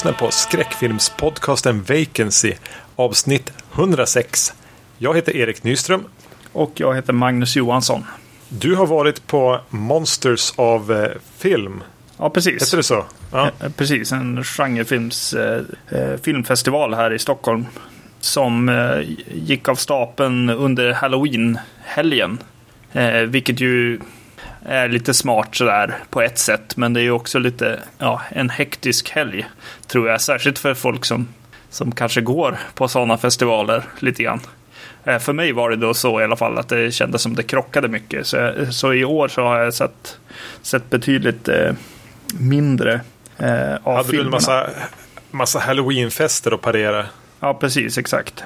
Lyssnar på skräckfilmspodcasten Vacancy, avsnitt 106. Jag heter Erik Nyström. Och jag heter Magnus Johansson. Du har varit på Monsters av eh, film. Ja, precis. Heter det så? Ja. Eh, Precis, en genrefilms eh, eh, filmfestival här i Stockholm. Som eh, gick av stapeln under Halloween-helgen. Eh, vilket ju är lite smart sådär på ett sätt. Men det är ju också lite ja, en hektisk helg. Tror jag. Särskilt för folk som, som kanske går på sådana festivaler lite grann. Eh, För mig var det då så i alla fall att det kändes som det krockade mycket. Så, så i år så har jag sett, sett betydligt eh, mindre eh, av Hade du filmerna. en massa, massa halloweenfester att parera? Ja, precis, exakt.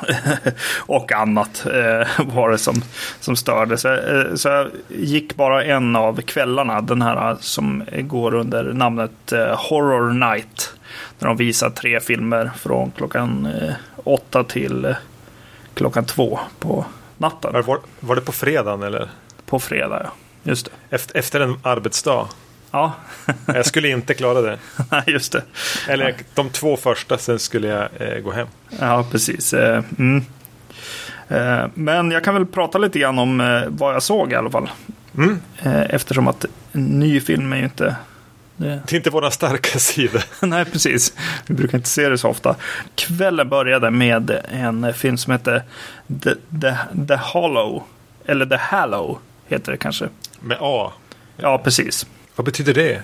och annat eh, var det som, som störde. Så, eh, så jag gick bara en av kvällarna, den här eh, som går under namnet eh, Horror Night. Där de visar tre filmer från klockan eh, åtta till eh, klockan två på natten. Var, var, var det på fredagen eller? På fredag, ja. Just det. Efter, efter en arbetsdag? Ja, Jag skulle inte klara det. Nej, just det. Eller de två första, sen skulle jag eh, gå hem. Ja, precis. Eh, Mm. Eh, Men jag kan väl prata lite grann om eh, vad jag såg i alla fall. Mm. Eh, Eftersom att en ny film är ju inte... Det... Det är inte våra starka sidor. Nej, precis. Vi brukar inte se det så ofta. Kvällen började med en film som heter The, The, The Hollow. Eller The Hallow heter det kanske. Med A. Ja, precis. Vad betyder det?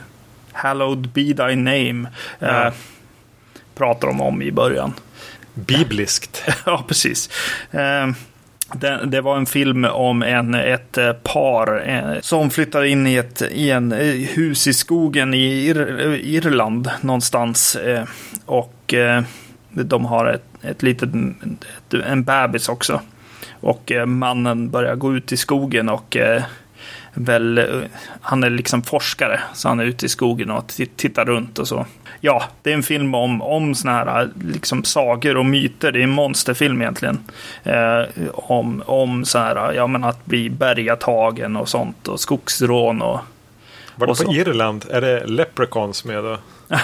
Hallowed be thy name. Eh, Ja. pratar de om i början. Bibliskt. Ja, precis. Eh, det, det var en film om en, ett eh, par eh, som flyttar in i ett i en eh, hus i skogen i Ir, Irland någonstans. Eh, och eh, de har ett, ett litet, ett, en bebis också. Och eh, mannen börjar gå ut i skogen och eh, väl, eh, han är liksom forskare, så han är ute i skogen och tittar runt och så. Ja, det är en film om, om såna här liksom sagor och myter. Det är en monsterfilm egentligen. Eh, om om så här, ja men att bli bergatagen och sånt och skogsrån och Var det på. Irland? Är det Leprechauns med då?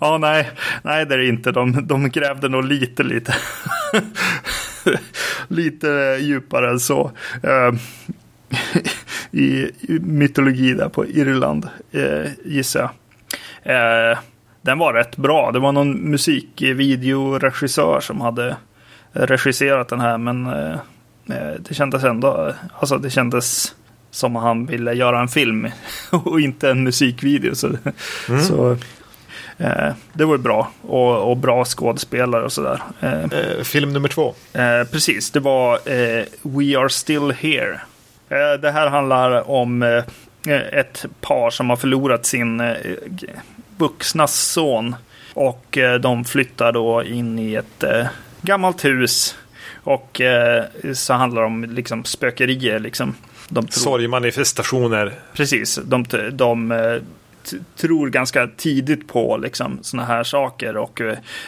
ja, nej, nej det är det inte. De, de grävde nog lite, lite. lite djupare än så. I, mytologi där på Irland, eh, gissar jag. Eh, den var rätt bra. Det var någon musikvideoregissör som hade regisserat den här, men eh, eh, det kändes ändå, alltså det kändes som han ville göra en film och inte en musikvideo. Så, så eh, det var bra och, och bra skådespelare och sådär. Eh, Eh, film nummer två. Eh, precis, det var eh, We Are Still Here. Eh, det här handlar om eh, ett par som har förlorat sin eh, vuxna son. Och de flyttar då in i ett gammalt hus. Och så handlar det om liksom spökerier. Liksom. De tror- Sorgmanifestationer. Precis, de, de tror ganska tidigt på liksom, såna här saker och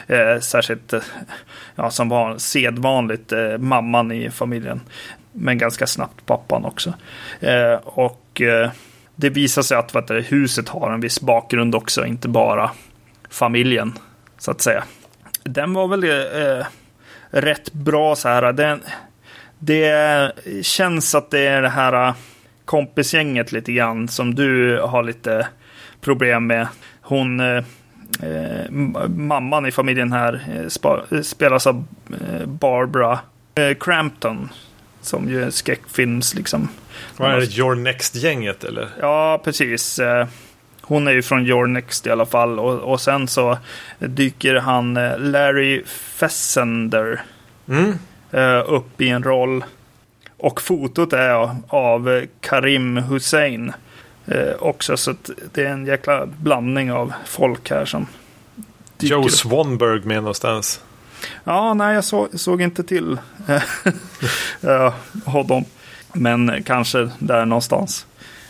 eh, särskilt eh, ja, som var sedvanligt eh, mamman i familjen. Men ganska snabbt pappan också. Eh, och eh, det visar sig att vad huset har en viss bakgrund också, inte bara familjen så att säga. Den var väl eh, eh rätt bra så här. Den, det känns att det är det här eh, kompisgänget lite grann som du har lite problem med. Hon, eh, eh mamman i familjen här spa, spelas av Barbara eh, Crampton. Som ju är skräckfilms liksom. Vad är det? Your Next-gänget eller? Ja, precis. Eh, Hon är ju från Your Next i alla fall. Och, och sen så dyker han eh, Larry Fessender Mm. eh, upp i en roll. Och fotot är av Karim Hussein också. Så det är en jäkla blandning av folk här som dyker Joe. Swanberg med någonstans. Ja, nej, jag så, såg inte till eh, honom. Men kanske där någonstans.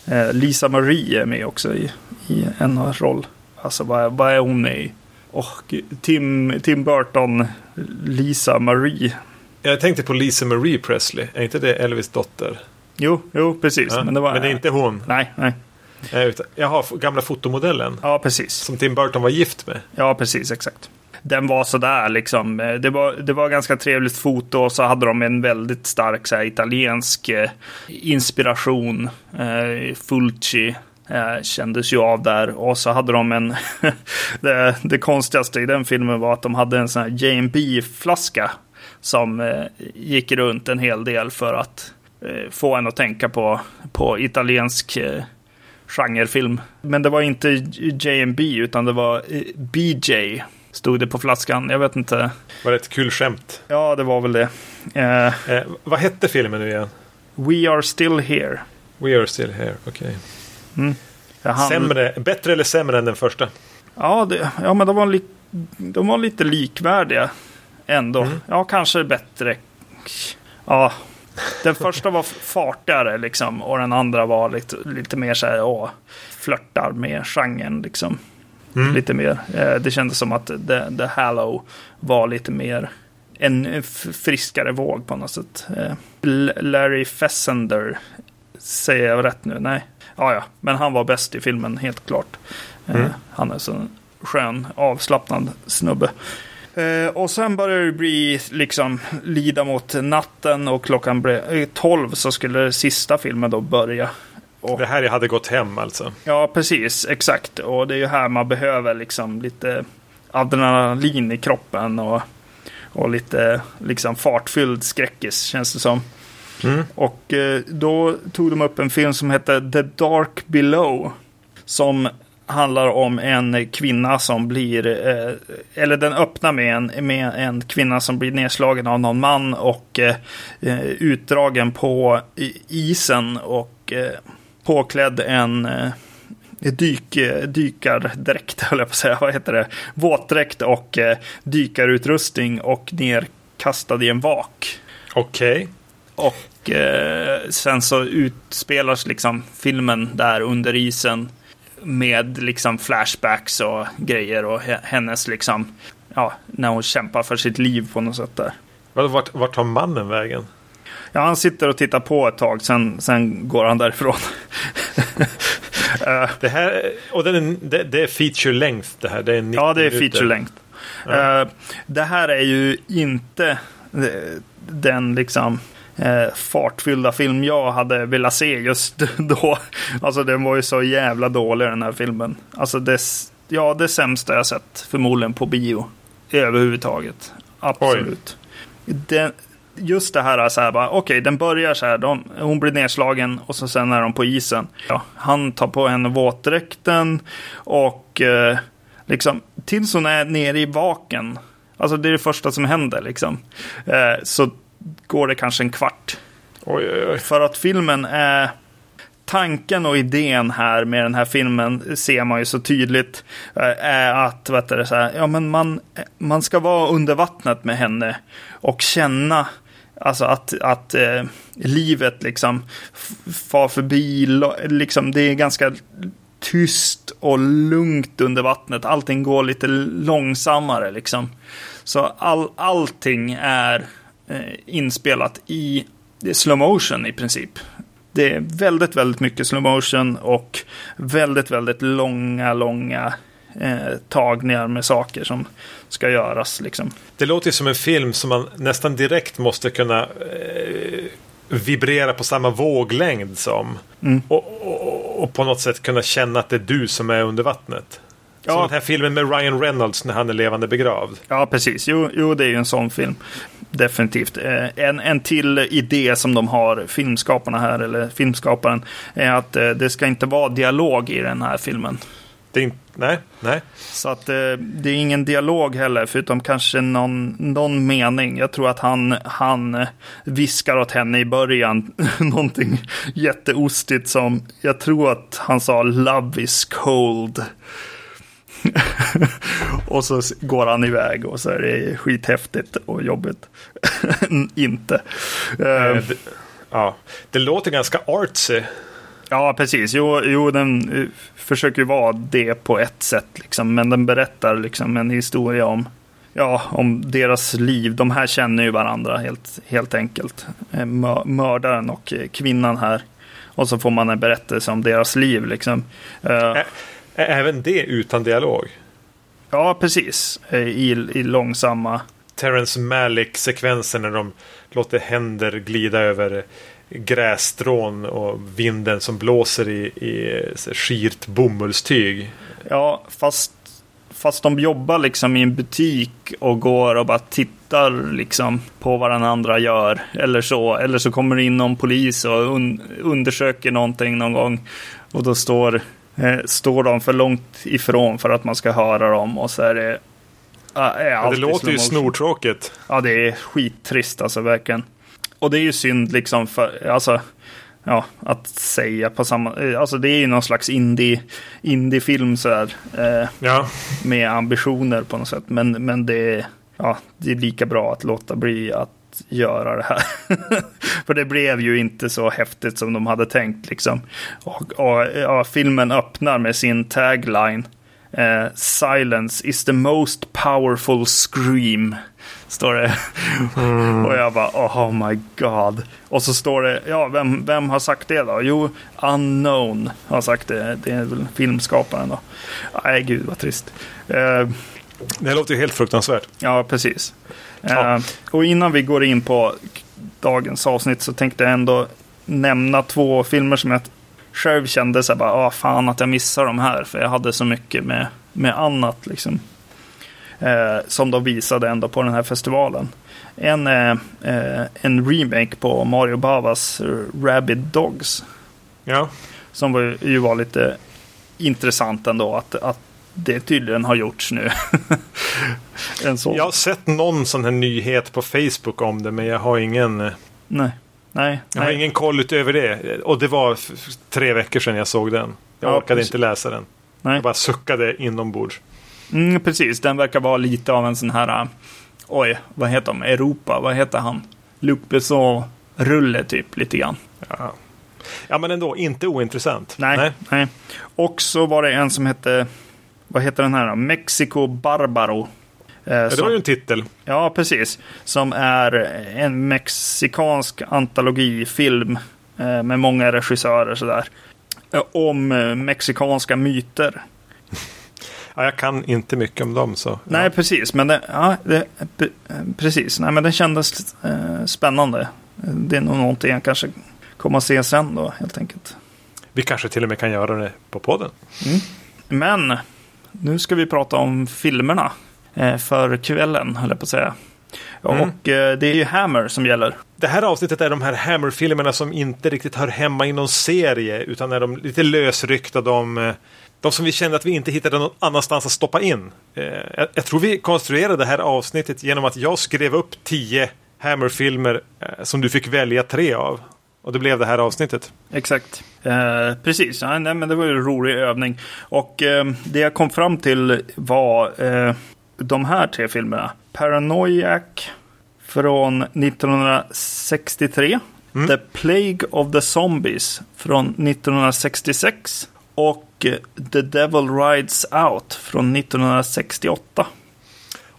Eh, Lisa Marie är med också i, i en roll. Alltså vad, är- vad är hon med i? Och Tim, Tim Burton, Lisa Marie. Jag tänkte på Lisa Marie Presley. Är inte det Elvis dotter? Jo, jo precis. Ja, Men det var... men det är inte hon. Nej, nej. Eh, Jaha, f- gamla fotomodellen. Ja, precis. Som Tim Burton var gift med. Ja, precis, exakt. Den var sådär liksom. Eh, det var, det var ganska trevligt foto och så hade de en väldigt stark så här, italiensk eh, inspiration. Eh, Fulci eh, kändes ju av där. Och så hade de en... det, det konstigaste i den filmen var att de hade en sån här J&B-flaska som eh, gick runt en hel del för att eh, få en att tänka på, på italiensk eh, genrefilm. Men det var inte JMB utan det var eh, BJ. Stod det på flaskan. Jag vet inte. Var det ett kul skämt? Ja, det var väl det. Eh, Eh, vad hette filmen nu igen? We are still here. We are still here. Okej. Jag hann- Sämre, bättre eller sämre än den första? Ja, det, ja men de var, li, de var lite likvärdiga ändå. Mm. Ja, kanske bättre. Ja, den första var fartigare liksom och den andra var lite, lite mer så här, åh, flörtar med genren liksom. Mm. Lite mer. Eh, det kändes som att The, The Hallow var lite mer en friskare våg på något sätt. Eh, Larry Fessender, säger jag rätt nu? Nej. Ja, ja, men han var bäst i filmen, helt klart. Eh, Mm. Han är så en skön, avslappnad snubbe. Och sen började det bli liksom lida mot natten och klockan blev eh, 12 så skulle sista filmen då börja. Och Det här hade gått hem alltså. Ja, precis. Exakt. Och det är ju här man behöver liksom lite adrenalin i kroppen och, och lite liksom fartfylld skräckis känns det som. Mm. Och eh, då tog de upp en film som heter The Dark Below. Som handlar om en kvinna som blir, eh, eller den öppnar med en, med en kvinna som blir nedslagen av någon man och eh, utdragen på isen och eh, påklädd en eh, dyk, eh, dykardräkt, höll jag på att säga, vad heter det? Våtdräkt och eh, dykarutrustning och nerkastad i en vak. Okej. Och eh, sen så utspelas liksom filmen där under isen med liksom flashbacks och grejer och he- hennes liksom, ja, när hon kämpar för sitt liv på något sätt där. Vart, vart tar mannen vägen? Ja, han sitter och tittar på ett tag, sen, sen går han därifrån. Eh, Det här, och den är, det, det är feature length det här. Det är 90 Ja, det är feature length. Ja. Eh, det här är ju inte eh, den liksom fartfyllda film jag hade velat se just då. Alltså den var ju så jävla dålig den här filmen. Alltså det, ja, det sämsta jag sett förmodligen på bio överhuvudtaget. Absolut. Den, just det här, så här bara, okej, den börjar så här, de, hon blir nedslagen och så sen är de på isen. Ja, han tar på henne våtdräkten och eh, liksom tills hon är nere i vaken. Alltså det är det första som händer liksom. Eh, så går det kanske en kvart. Oj, oj, oj. För att filmen är... Tanken och idén här med den här filmen ser man ju så tydligt. eh, Är att vet du, så här, ja, men man, man ska vara under vattnet med henne. Och känna alltså att, att eh, livet liksom far förbi. Liksom, det är ganska tyst och lugnt under vattnet. Allting går lite långsammare liksom. Så all, allting är eh, inspelat i slow motion i princip. Det är väldigt, väldigt mycket slow motion och väldigt, väldigt långa, långa eh, tagningar med saker som ska göras. Liksom. Det låter ju som en film som man nästan direkt måste kunna eh, vibrera på samma våglängd som. Mm. Och, och, och på något sätt kunna känna att det är du som är under vattnet. Som Ja. den här filmen med Ryan Reynolds när han är levande begravd. Ja, precis. Jo, jo, det är ju en sån film. Definitivt. Eh, En, en till idé som de har, filmskaparna här, eller filmskaparen, är att eh, det ska inte vara dialog i den här filmen. Det är inte, nej, nej. Så att eh, det är ingen dialog heller, förutom kanske någon, någon mening. Jag tror att han, han eh, viskar åt henne i början någonting jätteostigt som, jag tror att han sa love is cold. och så går han iväg och så är det skithäftigt och jobbigt. inte. Eh, det, ja. det låter ganska artsy. Ja, precis. Jo, jo den eh, försöker ju vara det på ett sätt, liksom. men den berättar liksom en historia om, ja, om deras liv. De här känner ju varandra helt, helt enkelt. Eh, mö- Mördaren och eh, kvinnan här. Och så får man en berättelse om deras liv liksom. Ä även det utan dialog? Ja, precis. I, i långsamma... Terrence Malick-sekvensen när de låter händer glida över grässtrån och vinden som blåser i, i skirt bomullstyg. Ja, fast, fast de jobbar liksom i en butik och går och bara tittar liksom på vad den andra gör. Eller så, eller så kommer det in någon polis och un, undersöker någonting någon gång. Och då står, eh, står de för långt ifrån för att man ska höra dem. Och så är det... Äh, ja, det låter ju snortråkigt. Ja, det är skittrist alltså verkligen. Och det är ju synd liksom för, alltså, ja, att säga på samma, alltså det är ju någon slags indie, indiefilm sådär. Eh, ja. Med ambitioner på något sätt. Men, men det, är, ja, det är lika bra att låta bli att göra det här. För det blev ju inte så häftigt som de hade tänkt liksom. Och, och ja, filmen öppnar med sin tagline. Eh, Silence is the most powerful scream. Står det. Mm. och jag bara, oh my god. Och så står det, ja, vem, vem har sagt det då? Jo, Unknown har sagt det. Det är väl filmskaparen då. Nej, gud vad trist. Uh, det låter ju helt fruktansvärt. Ja, precis. Ja. Uh, och innan vi går in på dagens avsnitt så tänkte jag ändå nämna två filmer som jag själv kände så här bara, ah, fan att jag missar de här. För jag hade så mycket med, med annat liksom eh, som de visade ändå på den här festivalen. En, eh, en remake på Mario Bavas Rabbit Dogs. Ja. Som var, ju var lite intressant ändå att, att det tydligen har gjorts nu. Jag har sett någon sån här nyhet på Facebook om det, men jag har ingen... Eh, nej. Nej, jag har ingen koll utöver det. Och det var tre veckor sedan jag såg den. Jag ja, orkade precis. inte läsa den. Nej. Jag bara suckade inombords. Mm, precis, den verkar vara lite av en sån här, oj, vad heter de, Europa, vad heter han? Luc Besson-rulle typ, lite grann. Ja. ja, men ändå, inte ointressant. Nej, nej, nej. Och så var det en som hette, vad heter den här, Mexico Barbaro. Eh, ja, det var ju en titel. Ja, precis. Som är en mexikansk antologifilm eh, med många regissörer sådär. Eh, om mexikanska myter. Ja, jag kan inte mycket om dem. Så, Nej, ja. precis. Men det, ja, det, precis. Nej, men den kändes eh, spännande. Det är nog någonting jag kanske kommer att se sen då, helt enkelt. Vi kanske till och med kan göra det på podden. Mm. Men nu ska vi prata om filmerna eh, för kvällen, höll jag på att säga. Mm. Och eh, det är ju Hammer som gäller. Det här avsnittet är de här Hammer-filmerna som inte riktigt hör hemma i någon serie utan är de lite lösryckta. De eh, de som vi kände att vi inte hittade någon annanstans att stoppa in. Eh, jag, tror vi konstruerade det här avsnittet genom att jag skrev upp tio Hammer-filmer eh, som du fick välja tre av. Och det blev det här avsnittet. Exakt. Eh, precis, ja, nej, men det var ju en rolig övning. Och eh, det jag kom fram till var eh, de här tre filmerna. Paranoiac från 1963. Mm. The Plague of the Zombies från 1966. Och The Devil Rides Out från 1968.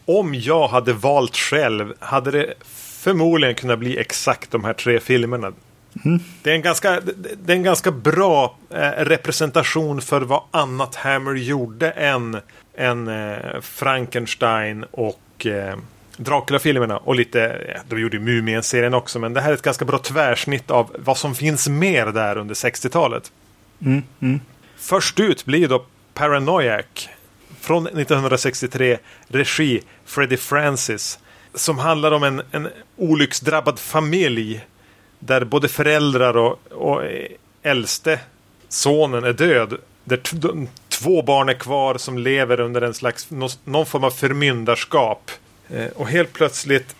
Om jag hade valt själv hade det förmodligen kunnat bli exakt de här tre filmerna. Mm. Det, är en ganska, det är en ganska bra eh, representation för vad annat Hammer gjorde än, än eh, Frankenstein och eh, Dracula-filmerna. Och lite, ja, de gjorde Mumien-serien också, men det här är ett ganska bra tvärsnitt av vad som finns mer där under 60-talet. Mm, mm. Först ut blir då Paranoiac från 1963, regi Freddie Francis. Som handlar om en, en olycksdrabbad familj där både föräldrar och, och äldste sonen är död. Där två barn är kvar som lever under en slags någon form av förmyndarskap. Eh, och helt plötsligt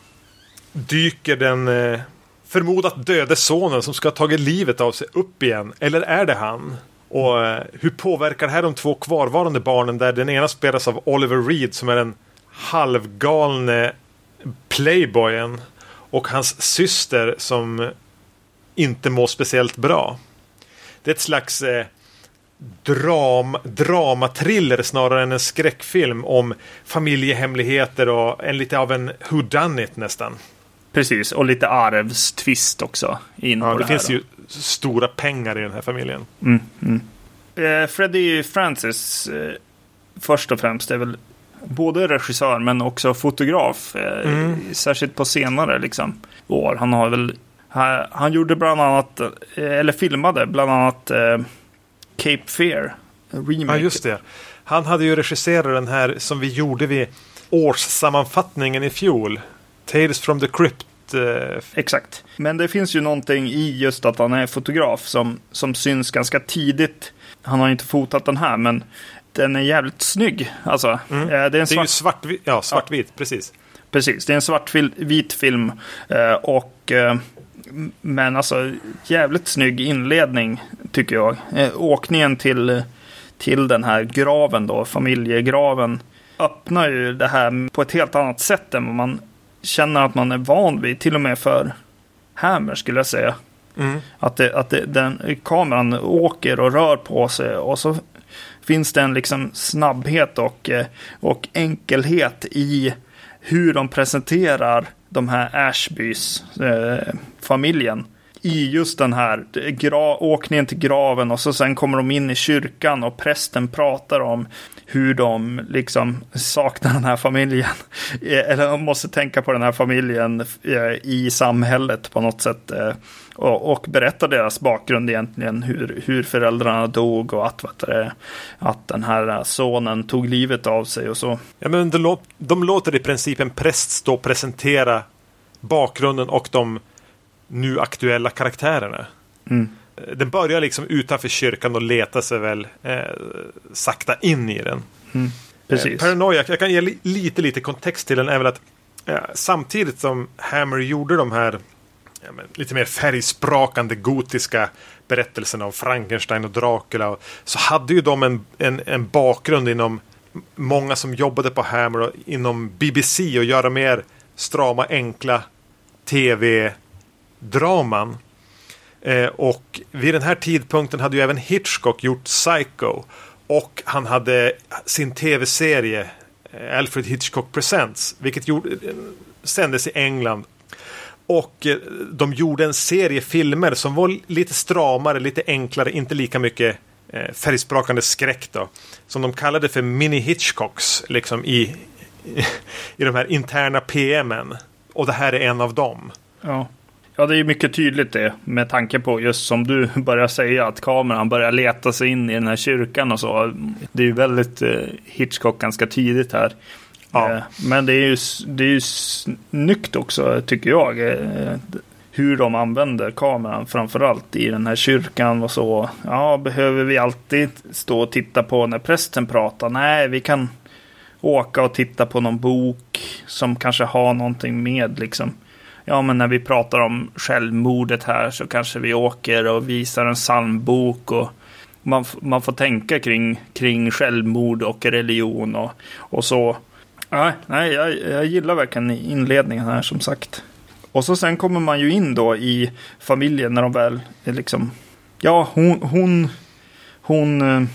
dyker den eh, förmodat döde sonen som ska ha tagit livet av sig upp igen. Eller är det han? Och eh, hur påverkar det här de två kvarvarande barnen där den ena spelas av Oliver Reed som är den halvgalne playboyen och hans syster som inte mår speciellt bra. Det är ett slags eh, dram, dramatriller snarare än en skräckfilm om familjehemligheter och en lite av en whodunit nästan. Precis, och lite arvstvist också. In Ja, det det finns ju stora pengar i den här familjen. Mm, mm. Eh, Freddie Francis, eh, först och främst, är väl både regissör men också fotograf. Eh, Mm. Särskilt på senare liksom, år. Han har väl han, han gjorde bland annat, eh, eller filmade bland annat eh, Cape Fear. Remake. Ja, just det. Han hade ju regisserat den här som vi gjorde vid årssammanfattningen i fjol. Tales from the Crypt. eh, Exakt. Men det finns ju någonting i just att han är fotograf som, som syns ganska tidigt. Han har inte fotat den här, men den är jävligt snygg. Alltså, Mm. eh, det är en Det är svart svartvit, ja, svartvit, precis. Precis, det är en svartvit film. Eh, och, men alltså, jävligt snygg inledning tycker jag. Åkningen till, till den här graven då, familjegraven, öppnar ju det här på ett helt annat sätt än vad man känner att man är van vid. Till och med för Hammer skulle jag säga. Mm. Att, det, att det, den, kameran åker och rör på sig och så finns det en liksom snabbhet och, eh, och enkelhet i hur de presenterar de här Ashbys eh, familjen. I just den här gra- åkningen till graven och så sen kommer de in i kyrkan och prästen pratar om hur de liksom saknar den här familjen. Eh, eller de måste tänka på den här familjen eh, i samhället på något sätt. Eh, och, och berätta deras bakgrund egentligen. Hur, hur föräldrarna dog och att, vet att den här sonen tog livet av sig och så. Ja, men de, lå- de låter i princip en präst stå och presentera bakgrunden och de nu aktuella karaktärerna. Mm. Eh, Den börjar liksom utanför kyrkan och letar sig väl eh, sakta in i den. Mm. Eh, Precis. Paranoia, jag kan ge li- lite, lite kontext till den, är väl att eh, samtidigt som Hammer gjorde de här ja, men, lite mer färgsprakande gotiska berättelserna om Frankenstein och Dracula och, så hade ju de en, en, en bakgrund inom många som jobbade på Hammer och inom BBC och göra mer strama, enkla Draman Eh, och vid den här tidpunkten hade ju även Hitchcock gjort Psycho. Och han hade sin tv-serie eh, Alfred Hitchcock Presents. Vilket gjorde, eh, sändes i England. Och eh, de gjorde en serie filmer som var lite stramare, lite enklare, inte lika mycket eh, färgsprakande skräck då. Som de kallade för mini Hitchcocks, liksom i, i de här interna PMen. Och det här är en av dem. Ja ja, det är mycket tydligt det. Med tanke på just som du börjar säga att kameran börjar leta sig in i den här kyrkan och så. Det är ju väldigt eh, Hitchcock ganska tidigt här. Ja. Eh, men det är ju, det är ju snyggt också tycker jag. Eh, hur de använder kameran framförallt i den här kyrkan och så. Ja, behöver vi alltid stå och titta på när prästen pratar? Nej, vi kan åka och titta på någon bok som kanske har någonting med liksom. Ja, men när vi pratar om självmordet här så kanske vi åker och visar en psalmbok och man, man får tänka kring, kring självmord och religion och, och så. Nej, nej jag, jag gillar verkligen inledningen här som sagt. Och så sen kommer man ju in då i familjen när de väl är liksom, ja, hon, hon, hon eh,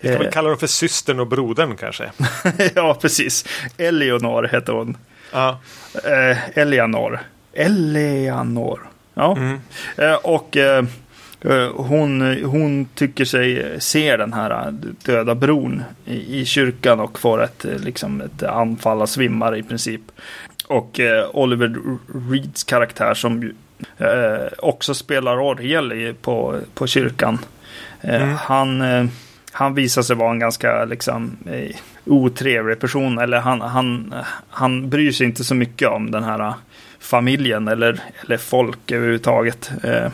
Vi kan Eh. väl kalla dem för systern och brodern kanske. ja, precis. Eleonor heter hon. Ja. Eh, Eleanor. Eleanor. Ja. Mm. Eh, och eh, eh, hon, hon tycker sig se den här döda bron i, i kyrkan och får ett, liksom ett anfall av svimmar i princip. Och Oliver Reeds karaktär som ju, också spelar orgel på, på kyrkan. Mm. han, han visar sig vara en ganska liksom, otrevlig person. Eller han, han, han bryr sig inte så mycket om den här eh, familjen eller, eller folk överhuvudtaget. Eh,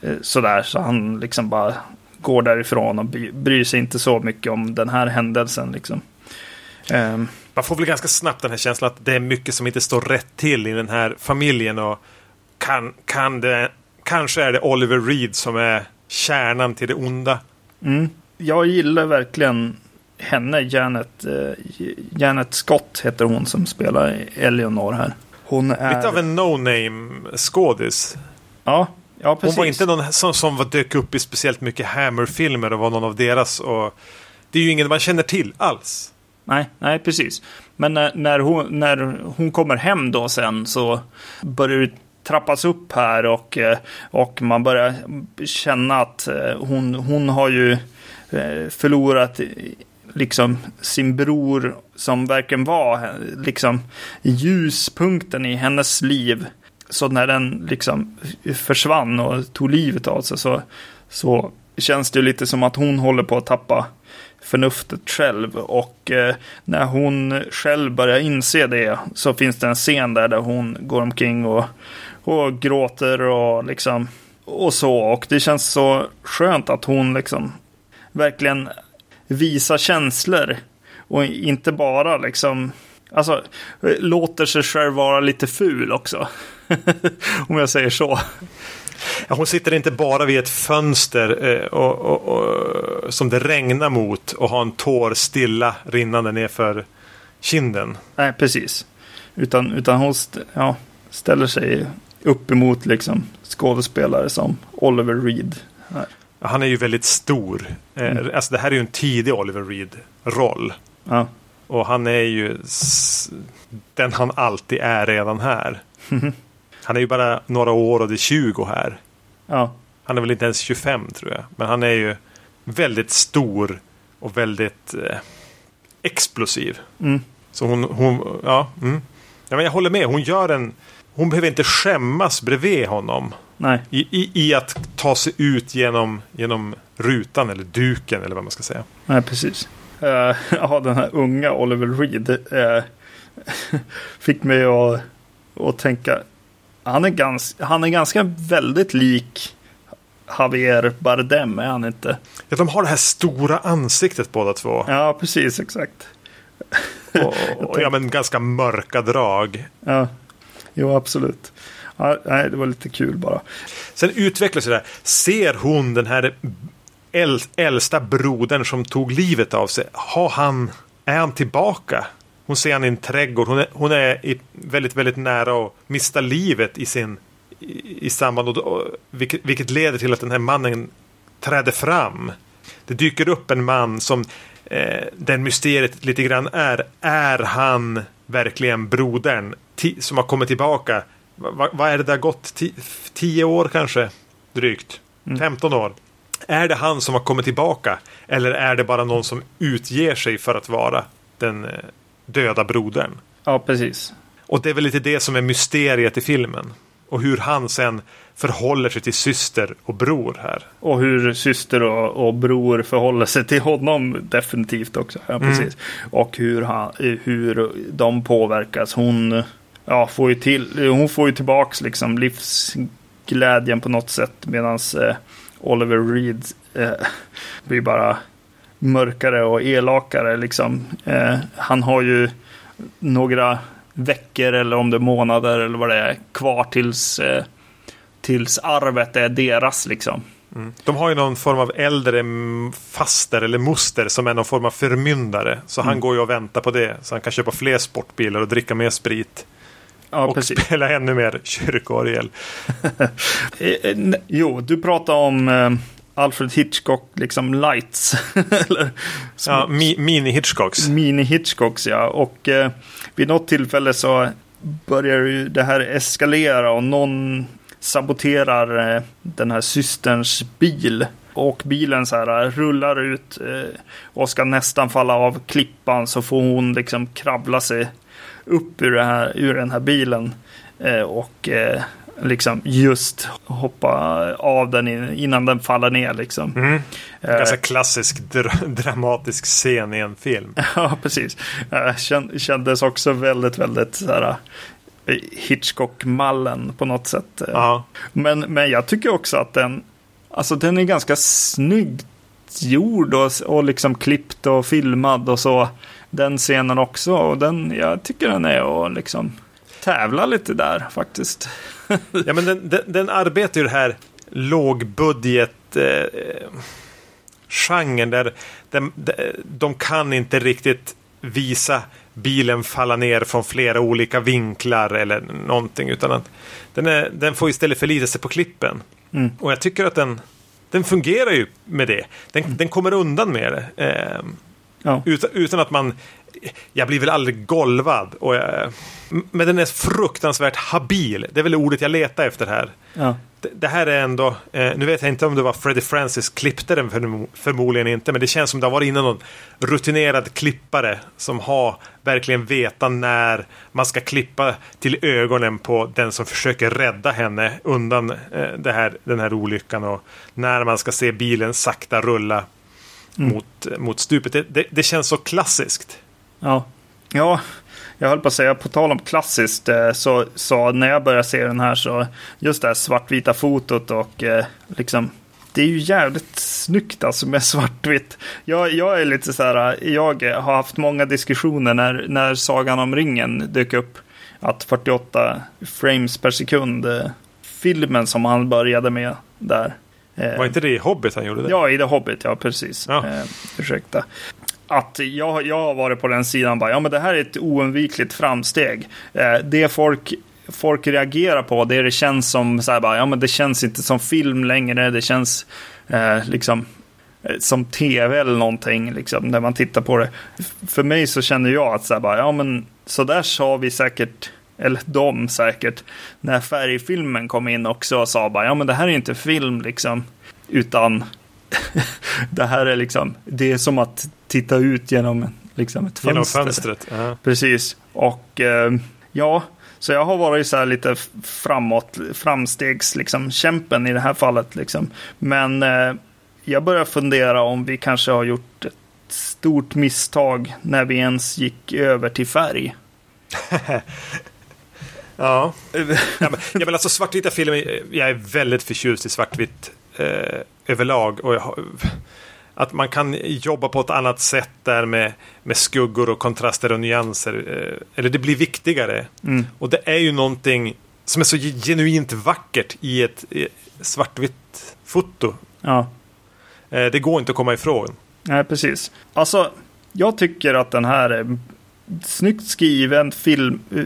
eh, sådär, så han liksom bara går därifrån och bry- bryr sig inte så mycket om den här händelsen. Liksom. Ehm, Man får väl ganska snabbt den här känslan att det är mycket som inte står rätt till i den här familjen. Och kan, kan det, kanske är det Oliver Reed som är kärnan till det onda. Mm. Jag gillar verkligen henne, Janet, eh, Janet Scott heter hon som spelar Eleanor här. Hon är... Lite av en no-name skådis. Ja, ja precis. Hon var inte någon som, som var- dök upp i speciellt mycket Hammer-filmer och var någon av deras. Och det är ju ingen man känner till alls. Nej, nej precis. Men när, när, hon, när hon kommer hem då sen så börjar det trappas upp här och, eh, och man börjar känna att eh, hon, hon har ju eh, förlorat liksom sin bror som verkligen var liksom ljuspunkten i hennes liv. Så när den liksom försvann och tog livet av sig så, så känns det lite som att hon håller på att tappa förnuftet själv. Och eh, när hon själv börjar inse det så finns det en scen där, där hon går omkring och, och gråter och liksom och så. Och det känns så skönt att hon liksom verkligen visar känslor. Och inte bara liksom, alltså låter sig själv vara lite ful också. Om jag säger så. Ja, hon sitter inte bara vid ett fönster eh, och, och, och, som det regnar mot och har en tår stilla rinnande nerför kinden. Nej, precis. Utan, utan hon st ja, ställer sig uppemot liksom, skådespelare som Oliver Reed. Ja, han är ju väldigt stor. Eh, mm. Alltså, det här är ju en tidig Oliver Reed-roll. Ja. Och han är ju den han alltid är redan här. Han är ju bara några år och det är 20 här. Ja. Han är väl inte ens 25 tror jag. Men han är ju väldigt stor och väldigt eh, explosiv. Mm. Så hon, hon ja, mm. ja men jag håller med. Hon gör en, hon behöver inte skämmas bredvid honom. Nej. I, i, i att ta sig ut genom, genom rutan eller duken eller vad man ska säga. Nej, precis. Uh, ja, den här unga Oliver Reed uh, fick mig att, att tänka han är, ganska, han är ganska väldigt lik Javier Bardem, är han inte? Ja, de har det här stora ansiktet båda två. Ja, precis, exakt. och, och ja, men ganska mörka drag. Ja, jo, absolut. Ja, nej, det var lite kul bara. Sen utvecklas det där. Ser hon den här äldsta brodern som tog livet av sig? Har han, är han tillbaka? Hon ser han i en trädgård. Hon är, hon är väldigt, väldigt nära att mista livet i sin i, i samband och, och vilket, vilket, leder till att den här mannen träder fram. Det dyker upp en man som eh, den mysteriet lite grann är. Är han verkligen brodern som har kommit tillbaka? Vad va är det där gått? Ti, tio år kanske? Drygt. Mm. 15 år. Är det han som har kommit tillbaka? Eller är det bara någon som utger sig för att vara den eh, döda brodern. Ja, precis. Och det är väl lite det som är mysteriet i filmen. Och hur han sen förhåller sig till syster och bror här. Och hur syster och, och bror förhåller sig till honom definitivt också. Ja, precis. Mm. Och hur, han, hur de påverkas. Hon, ja, får ju till, hon får ju tillbaks liksom livsglädjen på något sätt. Medan eh, Oliver Reed eh, blir bara mörkare och elakare. Liksom. Eh, han har ju några veckor eller om det är månader eller vad det är kvar tills, eh, tills arvet är deras. Liksom. Mm. De har ju någon form av äldre faster eller moster som är någon form av förmyndare. Så mm. han går ju och väntar på det. Så han kan köpa fler sportbilar och dricka mer sprit. Ja, och precis. spela ännu mer kyrkoorgel. Eh, eh, jo, du pratar om Alfred Hitchcock liksom lights. Eller, ja, mi, mini-Hitchcocks. Mini-Hitchcocks ja. Och eh, vid något tillfälle så börjar ju det här eskalera och någon saboterar eh, den här systerns bil. Och bilen så här rullar ut eh, och ska nästan falla av klippan så får hon liksom krabbla sig upp ur, här, ur den här bilen. Eh, och eh, liksom just hoppa av den innan den faller ner liksom. Mm. En ganska klassisk dra dramatisk scen i en film. ja, precis. Kändes också väldigt, väldigt så här eh, Hitchcock-mallen på något sätt. Ja. Men, men jag tycker också att den, alltså den är ganska snyggt gjord och, och liksom klippt och filmad och så. Den scenen också och den, jag tycker den är och liksom tävla lite där faktiskt. ja, men den, den, den arbetar ju det här lågbudget eh, genren där de, de, de kan inte riktigt visa bilen falla ner från flera olika vinklar eller någonting. Utan att den, är, den får istället förlita sig på klippen. Mm. Och jag tycker att den, den fungerar ju med det. Den, mm. den kommer undan med det. Eh, ja. utan, utan, att man jag blir väl aldrig golvad. Och jag, men den är fruktansvärt habil. Det är väl ordet jag letar efter här. Ja. Det, det här är ändå, eh, nu vet jag inte om det var Freddie Francis klippte den förmo- förmodligen inte, men det känns som det har varit inne någon rutinerad klippare som har verkligen vetat när man ska klippa till ögonen på den som försöker rädda henne undan eh, här, den här olyckan och när man ska se bilen sakta rulla mot, mot stupet. Det, det, det känns så klassiskt. Ja. ja, jag höll på att säga, på tal om klassiskt, eh, så, så när jag började se den här så just det här svartvita fotot och eh, liksom det är ju jävligt snyggt alltså med svartvitt. Jag, jag är lite så här, jag har haft många diskussioner när, när Sagan om ringen dök upp. Att 48 frames per sekund, eh, filmen som han började med där. Eh, Var inte det i Hobbit han gjorde det? Ja, i The Hobbit, ja precis. Ja. Eh, ursäkta. Att jag, jag har varit på den sidan bara, ja men det här är ett oundvikligt framsteg. Eh, det folk, folk reagerar på, det, är det känns som så här bara, ja men det känns inte som film längre, det känns eh, liksom eh, som tv eller någonting, liksom, när man tittar på det. För mig så känner jag att så här bara, ja men så där sa vi säkert, eller de säkert, när färgfilmen kom in också och sa bara, ja men det här är inte film liksom, utan det här är liksom, det är som att titta ut genom liksom ett Genom fönster. fönstret. Ja. Precis. Och eh, ja, så jag har varit så här lite framåt, framstegs liksom kämpen i det här fallet liksom. Men eh, jag börjar fundera om vi kanske har gjort ett stort misstag när vi ens gick över till färg. Ja. ja, men, ja, men alltså svartvita filmer, jag är väldigt förtjust i svartvitt eh, överlag. Och jag, att man kan jobba på ett annat sätt där med, med skuggor och kontraster och nyanser. Eh, eller det blir viktigare. Mm. Och det är ju någonting som är så genuint vackert i ett i svartvitt foto. Ja, Eh, det går inte att komma ifrån. nej precis. Alltså, jag tycker att den här är snyggt skriven, film, eh,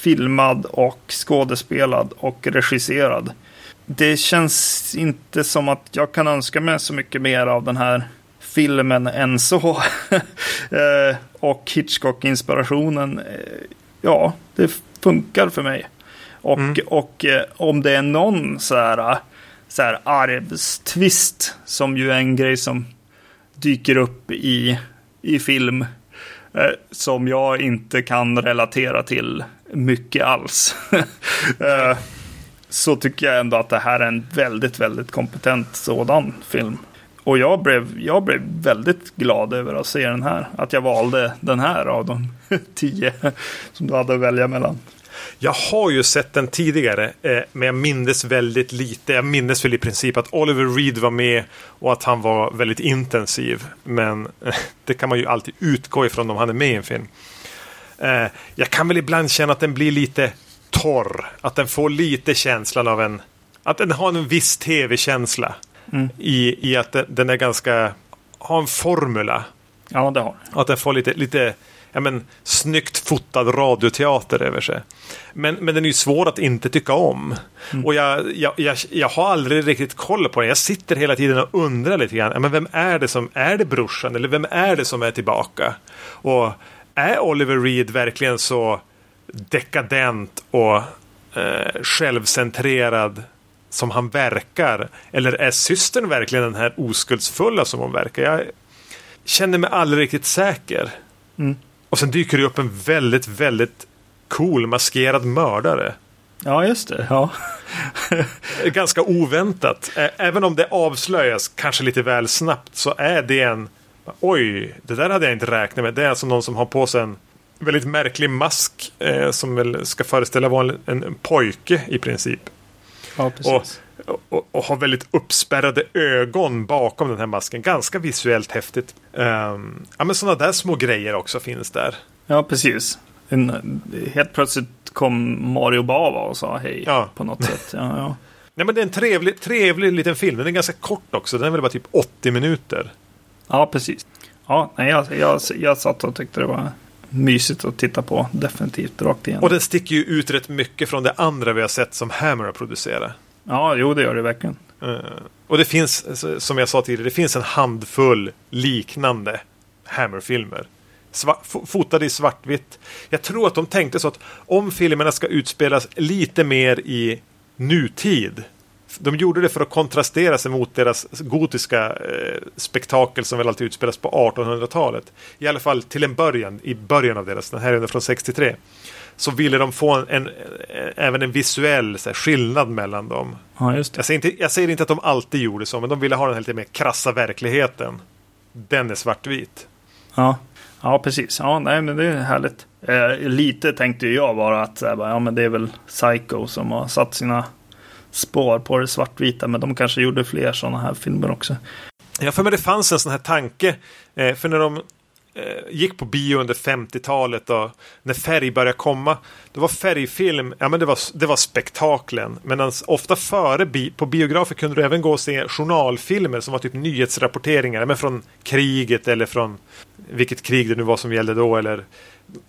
filmad och skådespelad och regisserad. Det känns inte som att jag kan önska mig så mycket mer av den här filmen än så. Eh, och Hitchcock-inspirationen, eh, ja, det funkar för mig. Och, Mm. och om det är någon så här, så här arvstvist, som ju är en grej som dyker upp i, i film, Eh, som jag inte kan relatera till mycket alls. eh, så tycker jag ändå att det här är en väldigt, väldigt kompetent sådan film. Och jag blev, jag blev väldigt glad över att se den här. Att jag valde den här av de tio som du hade att välja mellan. Jag har ju sett den tidigare, eh, men jag minns väldigt lite. Jag minns väl i princip att Oliver Reed var med och att han var väldigt intensiv. Men eh, det kan man ju alltid utgå ifrån om han är med i en film. Eh, jag kan väl ibland känna att den blir lite torr. Att den får lite känslan av en... Att den har en viss tv-känsla. I, I att den, den är ganska... Har en formula. Ja, det har att den får lite, lite ja, men, snyggt fotad radioteater över sig. Men, men den är ju svår att inte tycka om. Och jag, jag, jag, jag har aldrig riktigt koll på den. Jag sitter hela tiden och undrar lite grann. Ja, men vem är det som är det brorsan? Eller vem är det som är tillbaka? Och är Oliver Reed verkligen så dekadent och eh, självcentrerad som han verkar? Eller är systern verkligen den här oskuldsfulla som hon verkar? Jag känner mig aldrig riktigt säker. Mm. Och sen dyker det upp en väldigt, väldigt cool maskerad mördare. Ja, just det. Ja. Ganska oväntat. Även om det avslöjas kanske lite väl snabbt så är det en... Oj, det där hade jag inte räknat med. Det är alltså någon som har på sig en väldigt märklig mask eh, som väl ska föreställa vara en, en, pojke i princip. ja, precis. och, och har väldigt uppspärrade ögon bakom den här masken. Ganska visuellt häftigt. Um, ja, men sådana där små grejer också finns där. Ja, precis. En, helt plötsligt kom Mario Bava och sa hej Ja. på något sätt. Ja, ja. Nej, men det är en trevlig, trevlig liten film. Den är ganska kort också. Den är väl bara typ 80 minuter. ja precis. Ja, nej, jag, jag, jag satt och tyckte det var mysigt att titta på. Definitivt rakt igenom. Och den sticker ju ut rätt mycket från det andra vi har sett som Hammer har producerat. Ja, jo, det gör det verkligen. Eh, och det finns, som jag sa tidigare, det finns en handfull liknande Hammer-filmer. Fotade i svartvitt. Jag tror att de tänkte så att om filmerna ska utspelas lite mer i nutid. De gjorde det för att kontrastera sig mot deras gotiska eh, spektakel som väl alltid utspelas på 1800-talet. I alla fall till en början, i början av deras, den här är från 63 så ville de få en, en, även en visuell här, skillnad mellan dem. Ja, just det. Jag, säger inte, jag säger inte att de alltid gjorde så, men de ville ha den lite mer krassa verkligheten. Den är svartvit. Ja, ja precis. Ja, nej, men det är härligt. Eh, lite tänkte jag bara att ja, men det är väl Psycho som har satt sina spår på det svartvita, men de kanske gjorde fler sådana här filmer också. Ja, för mig det fanns en sån här tanke. Eh, för när de Eh, gick på bio under 50-talet och när färg började komma. Då var färgfilm, ja men det var, det var spektaklen. Men ofta före bi, på biografer kunde du även gå och se journalfilmer som var typ nyhetsrapporteringar. Men från kriget eller från vilket krig det nu var som gällde då. Eller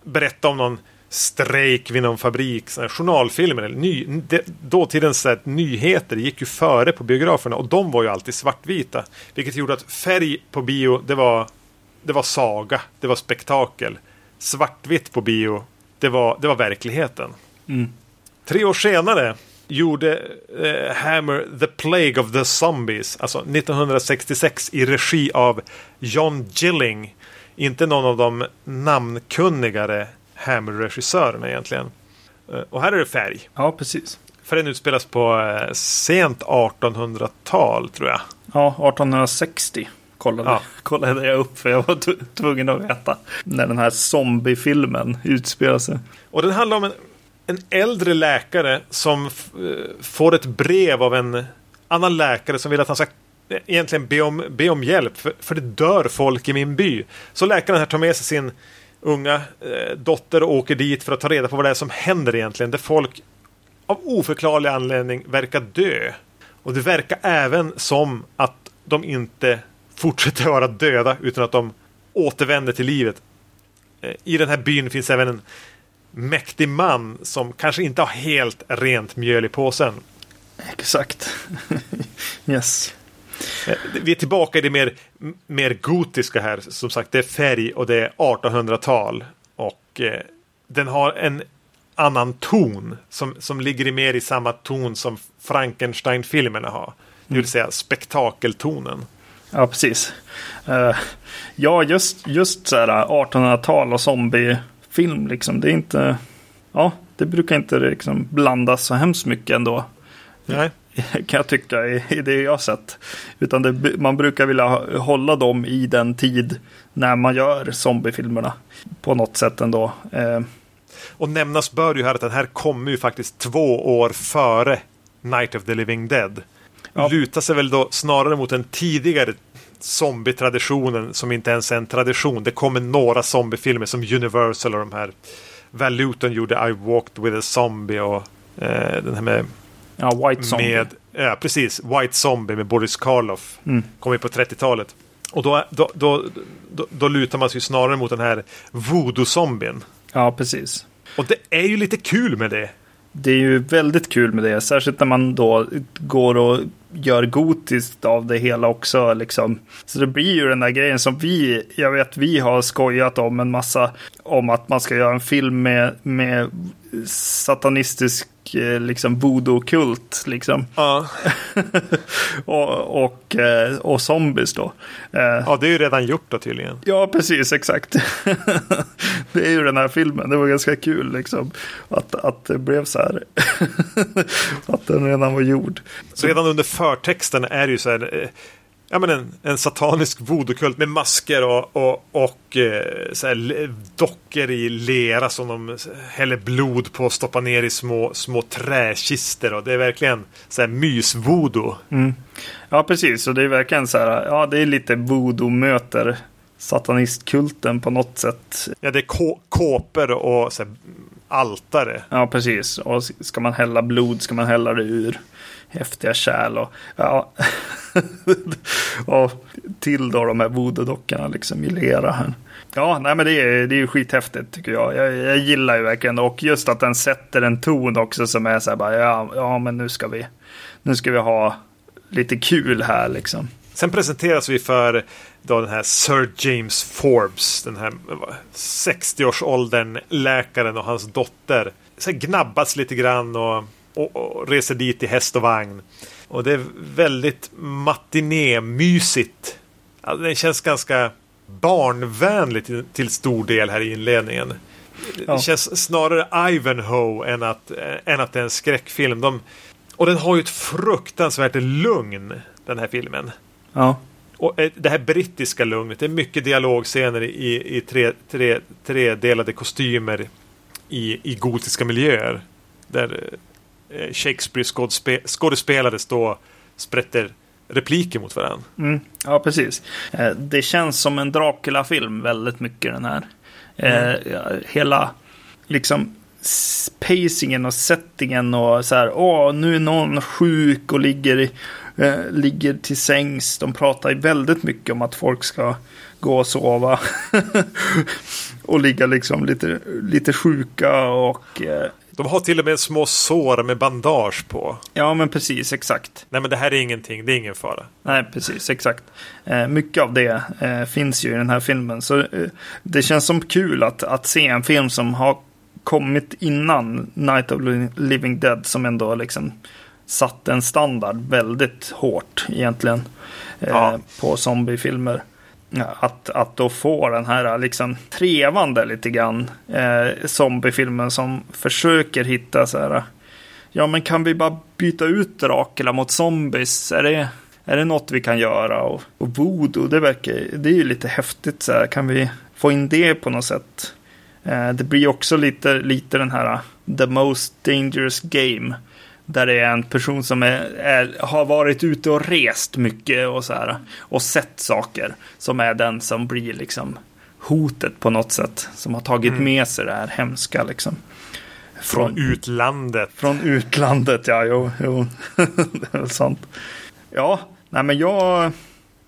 berätta om någon strejk vid någon fabrik. Såna journalfilmer, eller ny, det, dåtidens så här, nyheter gick ju före på biograferna och de var ju alltid svartvita. Vilket gjorde att färg på bio, det var det var saga, det var spektakel. Svartvitt på bio, det var, det var verkligheten. Mm. Tre år senare gjorde eh, Hammer The Plague of the Zombies, alltså 1966 i regi av John Gilling. Inte någon av de namnkunnigare Hammer-regissörerna egentligen. Eh, och här är det färg. Ja, precis. För den utspelas på eh, sent 1800-tal tror jag. Ja, 1860 kollade, ja. kollade jag upp för jag var tvungen att veta när den här zombiefilmen utspelar sig. Och den handlar om en, en äldre läkare som eh, får ett brev av en annan läkare som vill att han ska eh, egentligen be om, be om hjälp för, för det dör folk i min by. Så läkaren här tar med sig sin unga eh, dotter och åker dit för att ta reda på vad det är som händer egentligen. Där folk av oförklarlig anledning verkar dö. Och det verkar även som att de inte fortsätter vara döda utan att de återvänder till livet. Eh, I den här byn finns även en mäktig man som kanske inte har helt rent mjöl i påsen. Exakt. yes. Eh, vi är tillbaka i det mer, mer gotiska här. Som sagt, det är färg och det är 1800-tal. Och eh, den har en annan ton som, som ligger mer i samma ton som Frankenstein-filmerna har. Det vill mm. säga spektakeltonen. Ja, precis. Uh, ja, just, just så här 1800-tal och zombiefilm liksom. Det är inte... Ja, det brukar inte liksom blandas så hemskt mycket ändå. Nej. Kan jag tycka i, i det jag sett. Utan det, man brukar vilja hålla dem i den tid när man gör zombiefilmerna. På något sätt ändå. Uh, och nämnas bör ju här att den här kommer ju faktiskt två år före Night of the Living Dead ja. lutar sig väl då snarare mot den tidigare zombie-traditionen som inte ens är en tradition. Det kommer några zombiefilmer som Universal och de här Valuton gjorde I walked with a zombie och eh, den här med Ja, White Zombie. Med, ja, precis. White Zombie med Boris Karloff. Mm. Kom ju på 30-talet. Och då, då, då, då, då lutar man sig snarare mot den här voodoo-zombien. Ja, precis. Och det är ju lite kul med det. Det är ju väldigt kul med det, särskilt när man då går och gör gotiskt av det hela också. Liksom. Så det blir ju den där grejen som vi, jag vet vi har skojat om en massa, om att man ska göra en film med, med satanistisk eh, liksom voodoo-kult liksom. Ja. och, och, eh, och zombies då. Eh, ja, det är ju redan gjort då tydligen. Ja, precis, exakt. det är ju den här filmen, det var ganska kul liksom. Att, att det blev så här. att den redan var gjord. Så redan under förtexten är det ju så här ja, men en, en satanisk voodookult med masker och, och, och eh, så här, dockor i lera som de häller blod på och stoppar ner i små, små träkister. Och det är verkligen så här mysvoodoo. Mm. Ja, precis. Och det är verkligen så här, ja, det är lite voodoo möter satanistkulten på något sätt. Ja, det är kåpor och så här, altare. Ja, precis. Och ska man hälla blod ska man hälla det ur häftiga kärl och, ja, och till då de här voodoo-dockorna liksom i lera här. Ja, nej men det är, det är ju skithäftigt tycker jag. jag. jag. gillar ju verkligen och just att den sätter en ton också som är så här bara, ja, ja men nu ska vi, nu ska vi ha lite kul här liksom. Sen presenteras vi för då den här Sir James Forbes, den här 60-årsåldern läkaren och hans dotter. Sen gnabbas lite grann och, och, och reser dit i häst och vagn. Och det är väldigt matiné-mysigt. Alltså, den känns ganska barnvänlig till, till stor del här i inledningen. Ja. Det känns snarare Ivanhoe än att, än att det är en skräckfilm. De, och den har ju ett fruktansvärt lugn, den här filmen. Ja. Och äh, det här brittiska lugnet. Det är mycket dialogscener i, i tre, tre, tredelade kostymer i, i gotiska miljöer. Där äh, Shakespeare skådespe, skådespelare står sprätter repliker mot varandra. Mm, ja, precis. Det känns som en Dracula-film väldigt mycket den här. Mm. hela liksom pacingen och settingen och så här. Åh, nu är någon sjuk och ligger, eh, ligger till sängs. De pratar väldigt mycket om att folk ska gå och sova. och ligga liksom lite, lite sjuka och eh, de har till och med små sår med bandage på. Ja, men precis, exakt. Nej, men det här är ingenting, det är ingen fara. Nej, precis, exakt. Eh, mycket av det eh, finns ju i den här filmen. Så eh, det känns som kul att, att se en film som har kommit innan Night of Living Dead som ändå liksom satt en standard väldigt hårt egentligen eh, ja. på zombiefilmer att, att då få den här liksom trevande lite grann eh, zombiefilmen som försöker hitta så här. Ja, men kan vi bara byta ut Dracula mot zombies? Är det, är det något vi kan göra? Och, och voodoo, det verkar, det är ju lite häftigt så här. Kan vi få in det på något sätt? Eh, det blir också lite, lite den här eh, the most dangerous game. Där det är en person som är, är, har varit ute och rest mycket och så här. Och sett saker. Som är den som blir liksom hotet på något sätt. Som har tagit mm. med sig det här hemska liksom. Från, från utlandet. Från utlandet, ja. Jo, jo. det är väl sant. Ja, nej men jag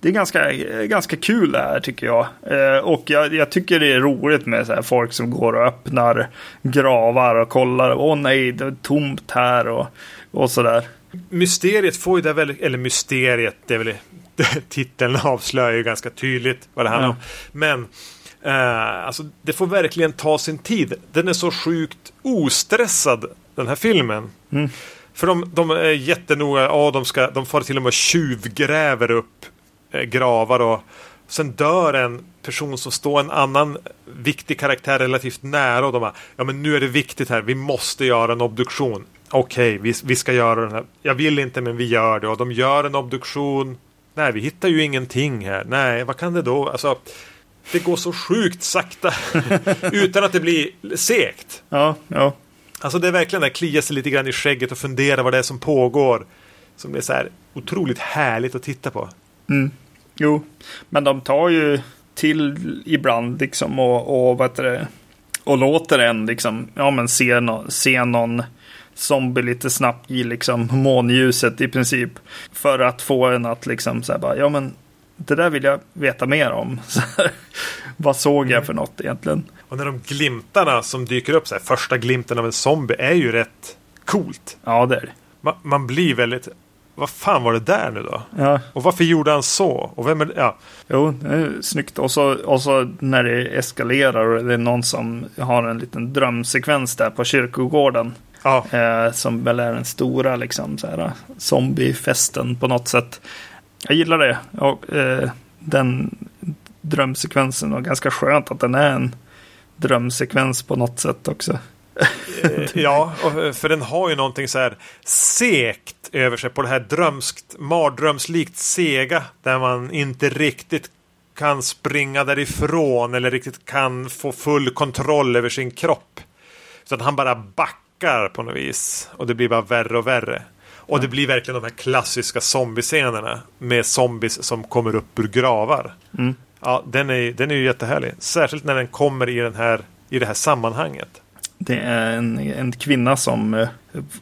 det är ganska, ganska kul det här tycker jag. Eh, och jag, jag, tycker det är roligt med så folk som går och öppnar gravar och kollar. Åh nej, det är tomt här och, och sådär. Mysteriet får ju det väldigt, eller mysteriet, det är väl titeln avslöjar ju ganska tydligt vad det handlar om. Men eh, alltså, det får verkligen ta sin tid. Den är så sjukt ostressad, den här filmen. Mm. För de, de är jättenoga, ja, de, ska, de får till och med tjuvgräver upp gravar och sen dör en person som står en annan viktig karaktär relativt nära och de bara, ja men nu är det viktigt här, vi måste göra en obduktion. Okej, okay, vi, vi ska göra den här. Jag vill inte men vi gör det och de gör en obduktion. Nej, vi hittar ju ingenting här. Nej, vad kan det då? Alltså, det går så sjukt sakta utan att det blir segt. Ja, ja. Alltså det är verkligen där klia sig lite grann i skägget och fundera vad det är som pågår. Som är så här otroligt härligt att titta på. Mm. Jo, men de tar ju till ibland liksom och, och vad heter det, och låter en liksom, ja men se, no, se någon zombie lite snabbt i liksom månljuset i princip. För att få en att liksom så här bara, ja men det där vill jag veta mer om. vad såg jag mm. för något egentligen? Och när de glimtarna som dyker upp, så här, första glimten av en zombie är ju rätt coolt. Ja, det är det. Man, man blir väldigt, vad fan var det där nu då? Ja. Och varför gjorde han så? Och vem är det? Ja. Jo, det är snyggt. Och så, och så när det eskalerar och det är någon som har en liten drömsekvens där på kyrkogården. Ja. Eh, som väl är den stora liksom, så här, zombiefesten på något sätt. Jag gillar det. Och, eh, den drömsekvensen och ganska skönt att den är en drömsekvens på något sätt också. Eh, ja, för den har ju någonting så här sekt över sig på det här drömskt, mardrömslikt sega där man inte riktigt kan springa därifrån eller riktigt kan få full kontroll över sin kropp. Så att han bara backar på något vis och det blir bara värre och värre. Och det blir verkligen de här klassiska zombiescenerna med zombies som kommer upp ur gravar. Mm. Ja, den är, den är ju jättehärlig. Särskilt när den kommer i, den här, i det här sammanhanget. Det är en, en kvinna som eh,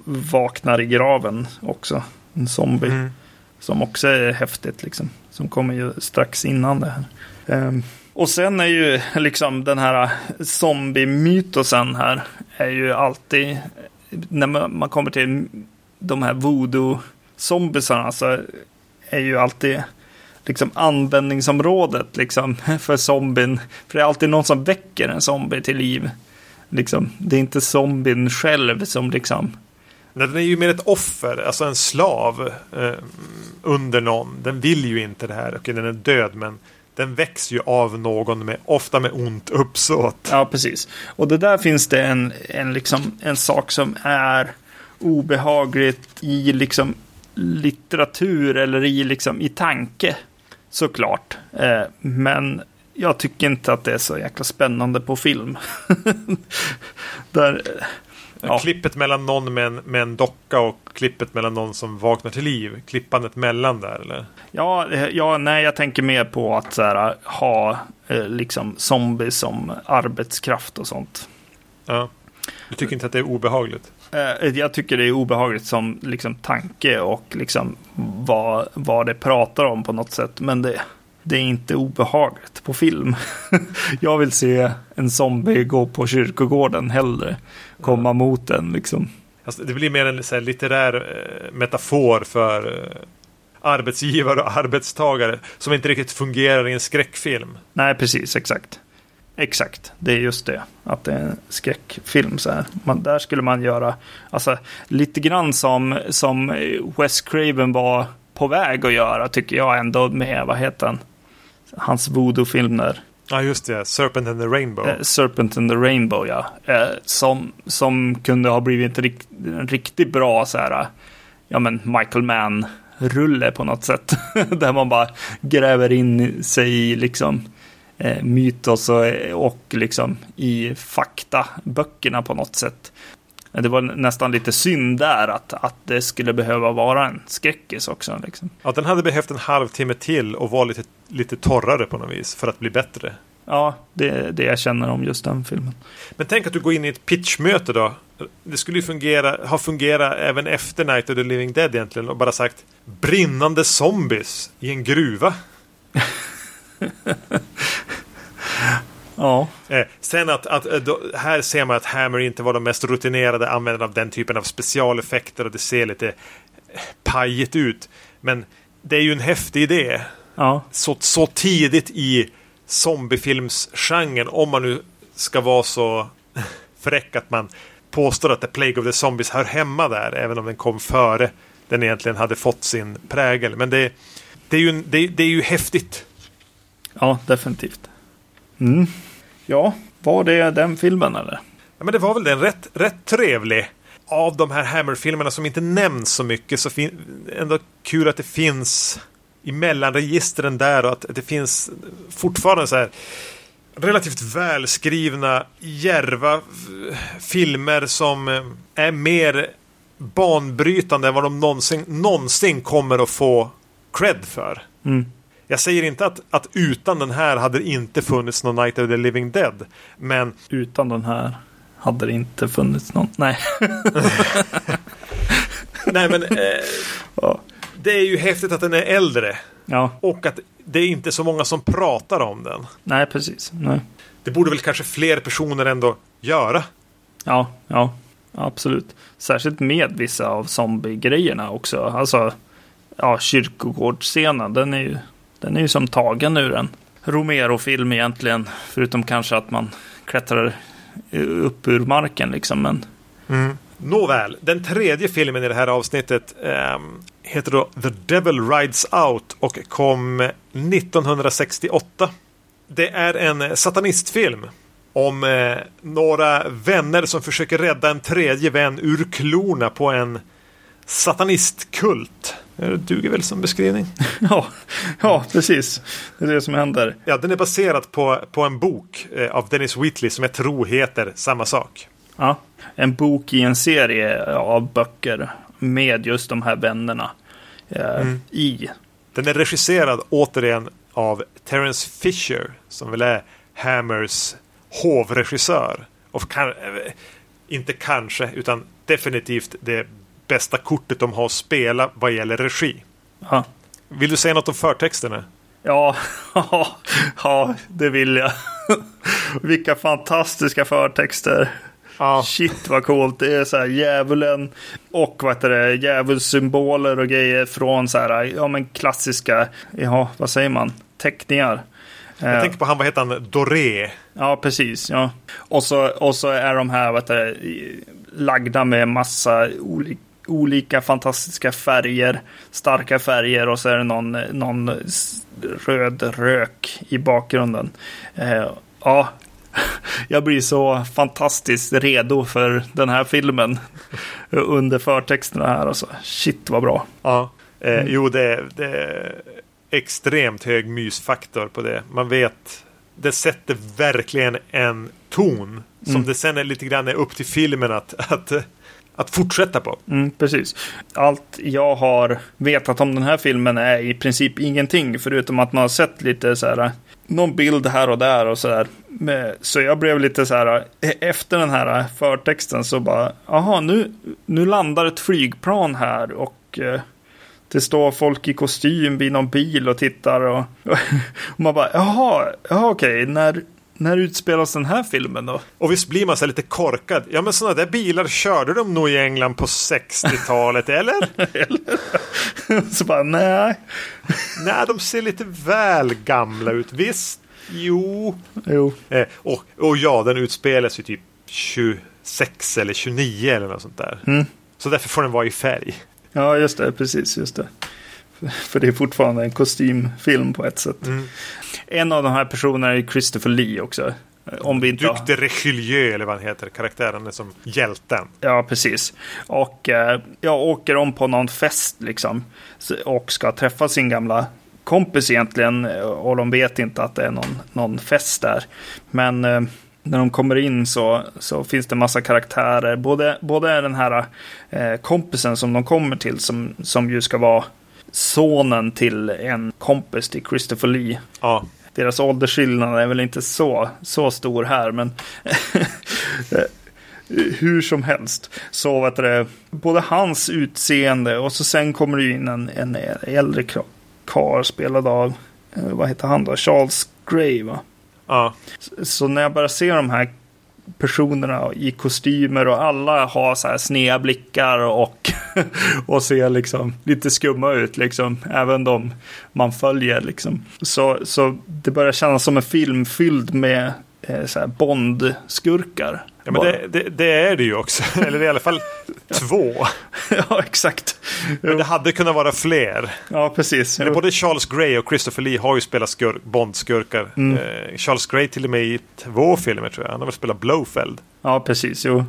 vaknar i graven också. En zombie. Mm. Som också är häftigt liksom. Som kommer ju strax innan det här. Um, och sen är ju liksom den här zombie-mytosen här. Är ju alltid. När man kommer till de här voodoo-zombiesarna så är ju alltid liksom användningsområdet liksom för zombien. För det är alltid någon som väcker en zombie till liv. Liksom, det är inte zombien själv som liksom Nej, den är ju mer ett offer, alltså en slav eh, under någon. Den vill ju inte det här. Okej, den är död, men den väcks ju av någon med, ofta med ont uppsåt. Ja, precis. Och det där finns det en, en, liksom, en sak som är obehagligt i liksom litteratur eller i, liksom, i tanke. Såklart. Eh, men jag tycker inte att det är så jäkla spännande på film. Där, Ja. Klippet mellan någon med en, med en docka och klippet mellan någon som vaknar till liv. Klippandet mellan där eller? Ja, eh, ja nej, jag tänker mer på att här, ha eh, liksom zombies som arbetskraft och sånt. Ja. Du tycker inte att det är obehagligt? Eh, jag tycker det är obehagligt som liksom tanke och liksom vad, vad det pratar om på något sätt. Men det, det är inte obehagligt på film. jag vill se en zombie gå på kyrkogården hellre. Komma mot den liksom. Alltså, det blir mer en så här, litterär eh, metafor för eh, arbetsgivare och arbetstagare som inte riktigt fungerar i en skräckfilm. Nej, precis, exakt. Exakt, det är just det. Att det är en skräckfilm så här. Man, där skulle man göra, alltså lite grann som, som Wes Craven var på väg att göra tycker jag ändå med, vad heter han? Hans voodoo-film där. Ja, just det. Serpent and the Rainbow. Eh, Serpent and the Rainbow, ja. Eh, som, som kunde ha blivit en, rikt, riktigt bra så här, ja men Michael Mann-rulle på något sätt. Där man bara gräver in sig i liksom eh, mytos och, och liksom i faktaböckerna på något sätt. Det var nästan lite synd där att, att det skulle behöva vara en skräckis också. Liksom. Ja, den hade behövt en halvtimme till och vara lite, lite torrare på något vis för att bli bättre. Ja, det är det jag känner om just den filmen. Men tänk att du går in i ett pitchmöte då. Det skulle ju fungera, ha fungerat även efter Night of the Living Dead egentligen och bara sagt brinnande zombies i en gruva. Ja. Eh, sen att, att eh, då, här ser man att Hammer inte var de mest rutinerade användarna av den typen av specialeffekter och det ser lite eh, pajigt ut. Men det är ju en häftig idé. Ja. Så, så tidigt i zombiefilmsgenren, om man nu ska vara så fräck att man påstår att The Plague of the Zombies hör hemma där, även om den kom före den egentligen hade fått sin prägel. Men det, det, är, ju, det, det är ju häftigt. Ja, definitivt. Mm. Ja, var det den filmen eller? Ja, men det var väl den. Rätt, rätt trevlig. Av de här Hammer-filmerna som inte nämns så mycket så ändå kul att det finns i mellanregistren där och att det finns fortfarande så här relativt välskrivna, järva filmer som eh, är mer banbrytande än vad de någonsin, någonsin kommer att få cred för. Mm. Jag säger inte att, att utan den här hade det inte funnits någon Night of the Living Dead. Men Utan den här hade det inte funnits någon. Nej. Nej men eh, ja. det är ju häftigt att den är äldre. ja. Och att det är inte så många som pratar om den. Nej, precis. Nej. Det borde väl kanske fler personer ändå göra. Ja, ja. Absolut. Särskilt med vissa av zombie-grejerna också. Alltså, ja, kyrkogårdsscenen, den är ju, den är ju som tagen ur en Romero-film egentligen. Förutom kanske att man klättrar upp ur marken liksom. Men mm. Nåväl, den tredje filmen i det här avsnittet eh, heter då The Devil Rides Out och kom 1968. Det är en satanistfilm om eh, några vänner som försöker rädda en tredje vän ur klorna på en satanistkult. Det duger väl som beskrivning? ja, ja, precis. Det är det som händer. Ja, den är baserad på, på en bok eh, av Dennis Wheatley som jag tror heter samma sak. Ja, en bok i en serie av böcker med just de här vännerna eh, i. Den är regisserad återigen av Terence Fisher som väl är Hammers hovregissör. Och kan, eh, inte kanske, utan definitivt det bästa kortet de har att spela vad gäller regi. Ja, Vill du säga något om förtexterna? ja, ja det vill jag. Vilka fantastiska förtexter. Ja. Shit vad coolt. Det är så här djävulen och vad heter det, djävulssymboler och grejer från så här, ja men klassiska, ja vad säger man, teckningar. Jag Eh, tänker på han, vad heter han, Doré. Ja, precis. Ja. Och, så, och så är de här vet du, lagda med massa oli, olika fantastiska färger, starka färger och så är det någon, någon röd rök i bakgrunden. Eh, ja, jag blir så fantastiskt redo för den här filmen under förtexterna här. Alltså. Shit vad bra. Ja. Eh, Mm. Jo, det, det är extremt hög mysfaktor på det. Man vet, det sätter verkligen en ton som Mm. det sen är lite grann är upp till filmen att, att, att fortsätta på. Mm, precis. Allt jag har vetat om den här filmen är i princip ingenting. Förutom att man har sett lite så här. Eh, någon bild här och där och så där. Så jag blev lite så här. Eh, efter den här förtexten så bara. Jaha, nu, nu landar ett flygplan här. Och eh, det står folk i kostym vid någon bil och tittar. Och, och man bara. Jaha, jaha okej. När, när utspelas den här filmen då? Och visst blir man så lite korkad. Ja, men sådana där bilar körde de nog i England på 60-talet, eller? så bara nej. Nej, de ser lite väl gamla ut. Visst, jo. Jo. Eh, och, och ja, den utspelas ju typ 26 eller 29 eller något sånt där. Mm. Så därför får den vara i färg. Ja, just det. Precis, just det. För det är fortfarande en kostymfilm på ett sätt. Mm. En av de här personerna är Christopher Lee också. Om vi inte Duc de Richelieu eller vad han heter. Karaktären är som hjälten. Ja, precis. Och eh, jag åker om på någon fest liksom. Och ska träffa sin gamla kompis egentligen. Och de vet inte att det är någon, någon fest där. Men eh, när de kommer in så, så finns det massa karaktärer. Både, både den här eh, kompisen som de kommer till som, som ju ska vara sonen till en kompis till Christopher Lee. Ja, Deras åldersskillnad är väl inte så, så stor här, men hur som helst. Så vet du, både hans utseende och så sen kommer det in en, en äldre ka- karl spelad av, eh, vad heter han då, Charles Gray va? ja. Så när jag börjar se de här personerna i kostymer och alla har så här sneda blickar och, och ser liksom lite skumma ut liksom. Även de man följer liksom. Så, så det börjar kännas som en film fylld med eh, Bond-skurkar. ja men det, det, det är det ju också. eller i alla fall två. ja, exakt. Men det hade kunnat vara fler. Ja, precis. Eller både Charles Grey och Christopher Lee har ju spelat skur- Bond-skurkar. Mm. Eh, Charles Grey till och med i två filmer tror jag. Han har väl spelat Blowfeld. Ja, precis. Jo.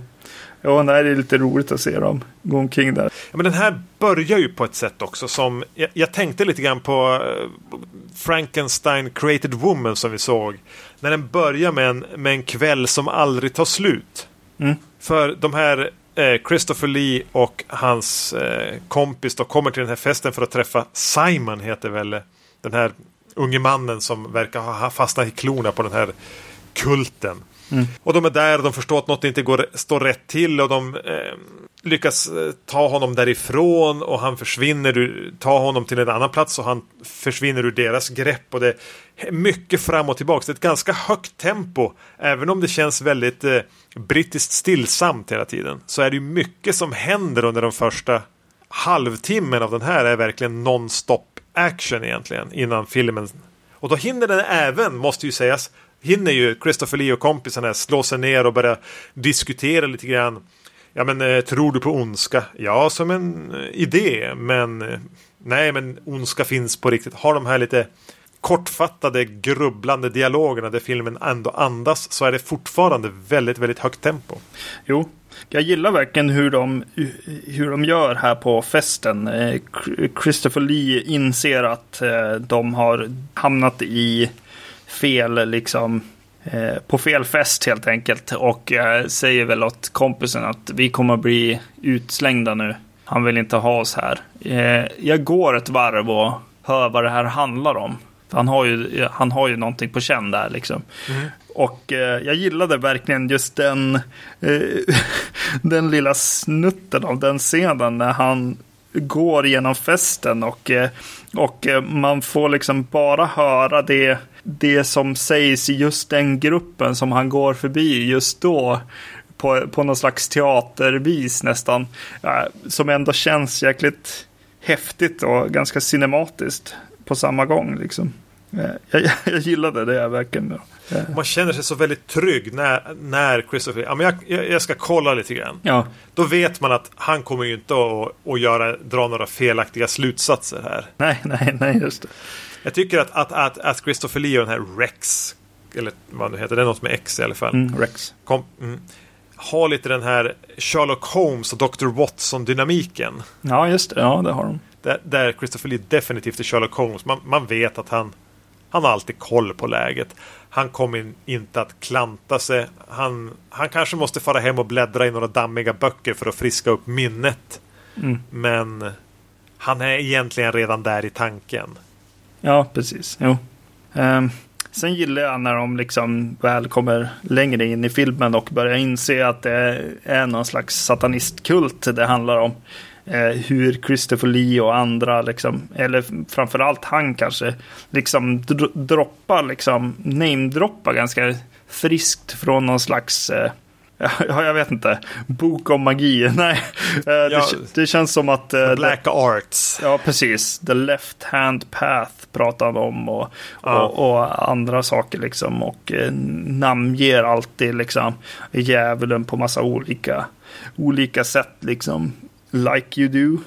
Jo, det är lite roligt att se dem gå omkring där. Ja, men den här börjar ju på ett sätt också som jag, jag tänkte lite grann på eh, Frankenstein Created Woman som vi såg. När den börjar med en, med en kväll som aldrig tar slut. Mm. För de här eh, Christopher Lee och hans eh, kompis då kommer till den här festen för att träffa Simon heter väl den här unge mannen som verkar ha fastnat i klorna på den här kulten. Mm. Och de är där och de förstår att något inte går, står rätt till och de eh, lyckas eh, ta honom därifrån och han försvinner, ur- ta honom till en annan plats och han försvinner ur deras grepp och det är mycket fram och tillbaka. Det är ett ganska högt tempo, även om det känns väldigt eh, brittiskt stillsamt hela tiden. Så är det ju mycket som händer under de första halvtimmen av den här är verkligen non-stop action egentligen innan filmen. Och då hinner den även, måste ju sägas, hinner ju Christopher Lee och kompisarna slå sig ner och börja diskutera lite grann. Ja men eh, tror du på ondska? Ja, som en eh, idé, men eh, nej, men ondska finns på riktigt. Har de här lite kortfattade, grubblande dialogerna där filmen ändå andas så är det fortfarande väldigt, väldigt högt tempo. Jo, jag gillar verkligen hur de, hur de gör här på festen. Christopher Lee inser att de har hamnat i fel, liksom, eh, på fel fest helt enkelt. Och eh, säger väl åt kompisen att vi kommer bli utslängda nu. Han vill inte ha oss här. Eh, jag går ett varv och hör vad det här handlar om. Han har ju, han har ju någonting på känn där liksom. Och eh, jag gillade verkligen just den, eh, den lilla snutten av den scenen när han går genom festen och, eh, och man får liksom bara höra det, det som sägs i just den gruppen som han går förbi just då på, på någon slags teatervis nästan. Eh, som ändå känns jäkligt häftigt och ganska cinematiskt på samma gång. Liksom. Eh, jag, jag gillade det verkligen. Eh. Man känner sig så väldigt trygg när, när Christopher, ja, men jag, jag ska kolla lite grann. Ja. Då vet man att han kommer ju inte att, att göra, dra några felaktiga slutsatser här. Nej, nej, nej, just det. Jag tycker att, att, att, att Christopher Lee och den här Rex, eller vad nu heter, det är något med X i alla fall. Mm, Rex. Kom, mm, har lite den här Sherlock Holmes och Dr. Watson-dynamiken. Ja, just det. Ja, det har de. Där, där Christopher Lee definitivt är Sherlock Holmes. Man, man vet att han, han har alltid koll på läget. Han kommer inte att klanta sig. Han, han kanske måste fara hem och bläddra i några dammiga böcker för att friska upp minnet. Mm. Men han är egentligen redan där i tanken. Ja, precis. Jo. Um, sen gillar jag när de liksom väl kommer längre in i filmen och börjar inse att det är någon slags satanistkult det handlar om. Eh, hur Christopher Lee och andra, liksom, eller framförallt han kanske, liksom droppar, liksom namedroppar ganska friskt från någon slags eh, Ja, jag vet inte. Bok om magi. Nej, eh, ja, det, det, känns som att... The Black det, Arts. Ja, precis. The Left Hand Path pratar han om och, ja. och, och, andra saker liksom. Och eh, namnger alltid liksom djävulen på massa olika, olika sätt liksom. Like you do.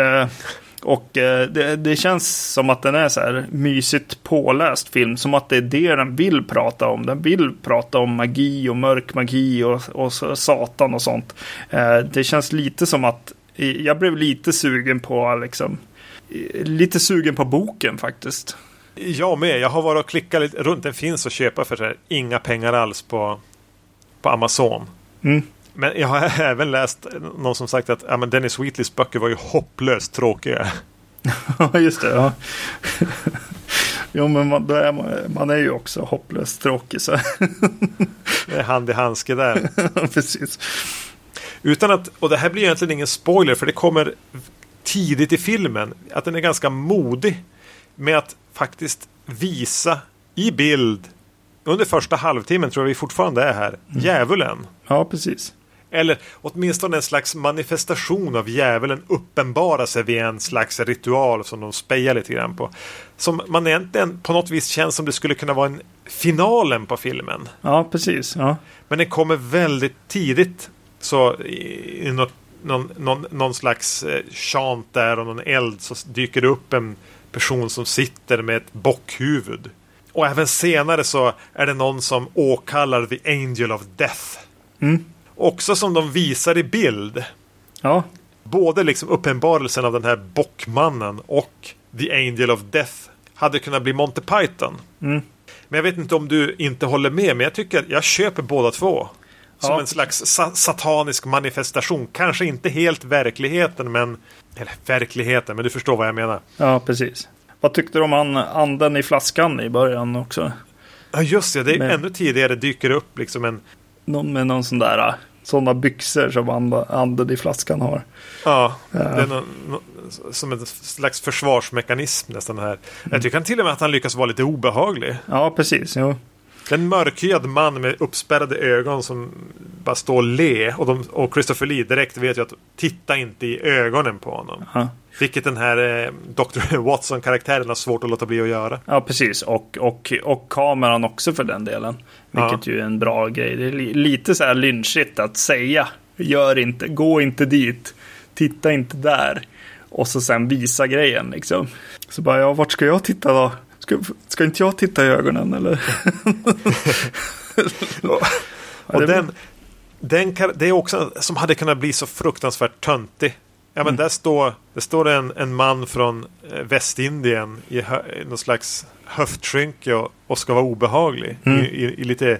Uh, och eh, det, det, känns som att den är så här mysigt påläst film. Som att det är det den vill prata om. Den vill prata om magi och mörk magi och, och satan och sånt. Eh, det känns lite som att jag blev lite sugen på liksom lite sugen på boken faktiskt. Jag med. Jag har varit och klickat lite runt. Den finns att köpa för här, inga pengar alls på, på Amazon. Mm. Men jag har även läst någon som sagt att ja, men Dennis Wheatleys böcker var ju hopplöst tråkiga. Ja, just det. Ja. jo, men man, är man, man, är ju också hopplöst tråkig. Så. det är hand i handske där. Precis. Utan att, och det här blir egentligen ingen spoiler för det kommer tidigt i filmen. Att den är ganska modig med att faktiskt visa i bild under första halvtimmen tror jag vi fortfarande är här. Mm. Djävulen. Ja, precis. Eller åtminstone en slags manifestation av djävulen uppenbara sig vid en slags ritual som de spejar lite grann på. Som man egentligen på något vis känns som det skulle kunna vara en finalen på filmen. Ja, precis. Ja. Men den kommer väldigt tidigt. Så i något, någon, någon, någon slags eh, chant där och någon eld så dyker det upp en person som sitter med ett bockhuvud. Och även senare så är det någon som åkallar The Angel of Death. Mm. Också som de visar i bild. Ja. Både liksom uppenbarelsen av den här bockmannen och The Angel of Death hade kunnat bli Monty Python. Mm. Men jag vet inte om du inte håller med, men jag tycker att jag köper båda två. Som ja. en slags sa satanisk manifestation. Kanske inte helt verkligheten, men... Eller verkligheten, men du förstår vad jag menar. Ja, precis. Vad tyckte du om han, anden i flaskan i början också? Ja, just det. Det är med... ännu tidigare dyker upp liksom en någon med någon sån där sådana byxor som anden i flaskan har. Ja, det är någon, som en slags försvarsmekanism nästan här. Mm. Jag tycker till och med att han lyckas vara lite obehaglig. Ja, precis. Jo. En mörkhyad man med uppspärrade ögon som bara står och le. Och, de, och Christopher Lee direkt vet ju att titta inte i ögonen på honom. Ja. Vilket den här eh, Dr. Watson-karaktären har svårt att låta bli att göra. Ja, precis. Och, och, och kameran också för den delen. Vilket ja. ju är en bra grej. Det är li lite så här lynchigt att säga. Gör inte, gå inte dit. Titta inte där. Och så sen visa grejen liksom. Så bara, ja, vart ska jag titta då? Ska, ska inte jag titta i ögonen eller? och, och den, den, det är också som hade kunnat bli så fruktansvärt töntig. Ja, men mm. där står, det står en, en man från eh, Västindien i, hö, i någon slags höftskynke och, och ska vara obehaglig mm. i, i, i, lite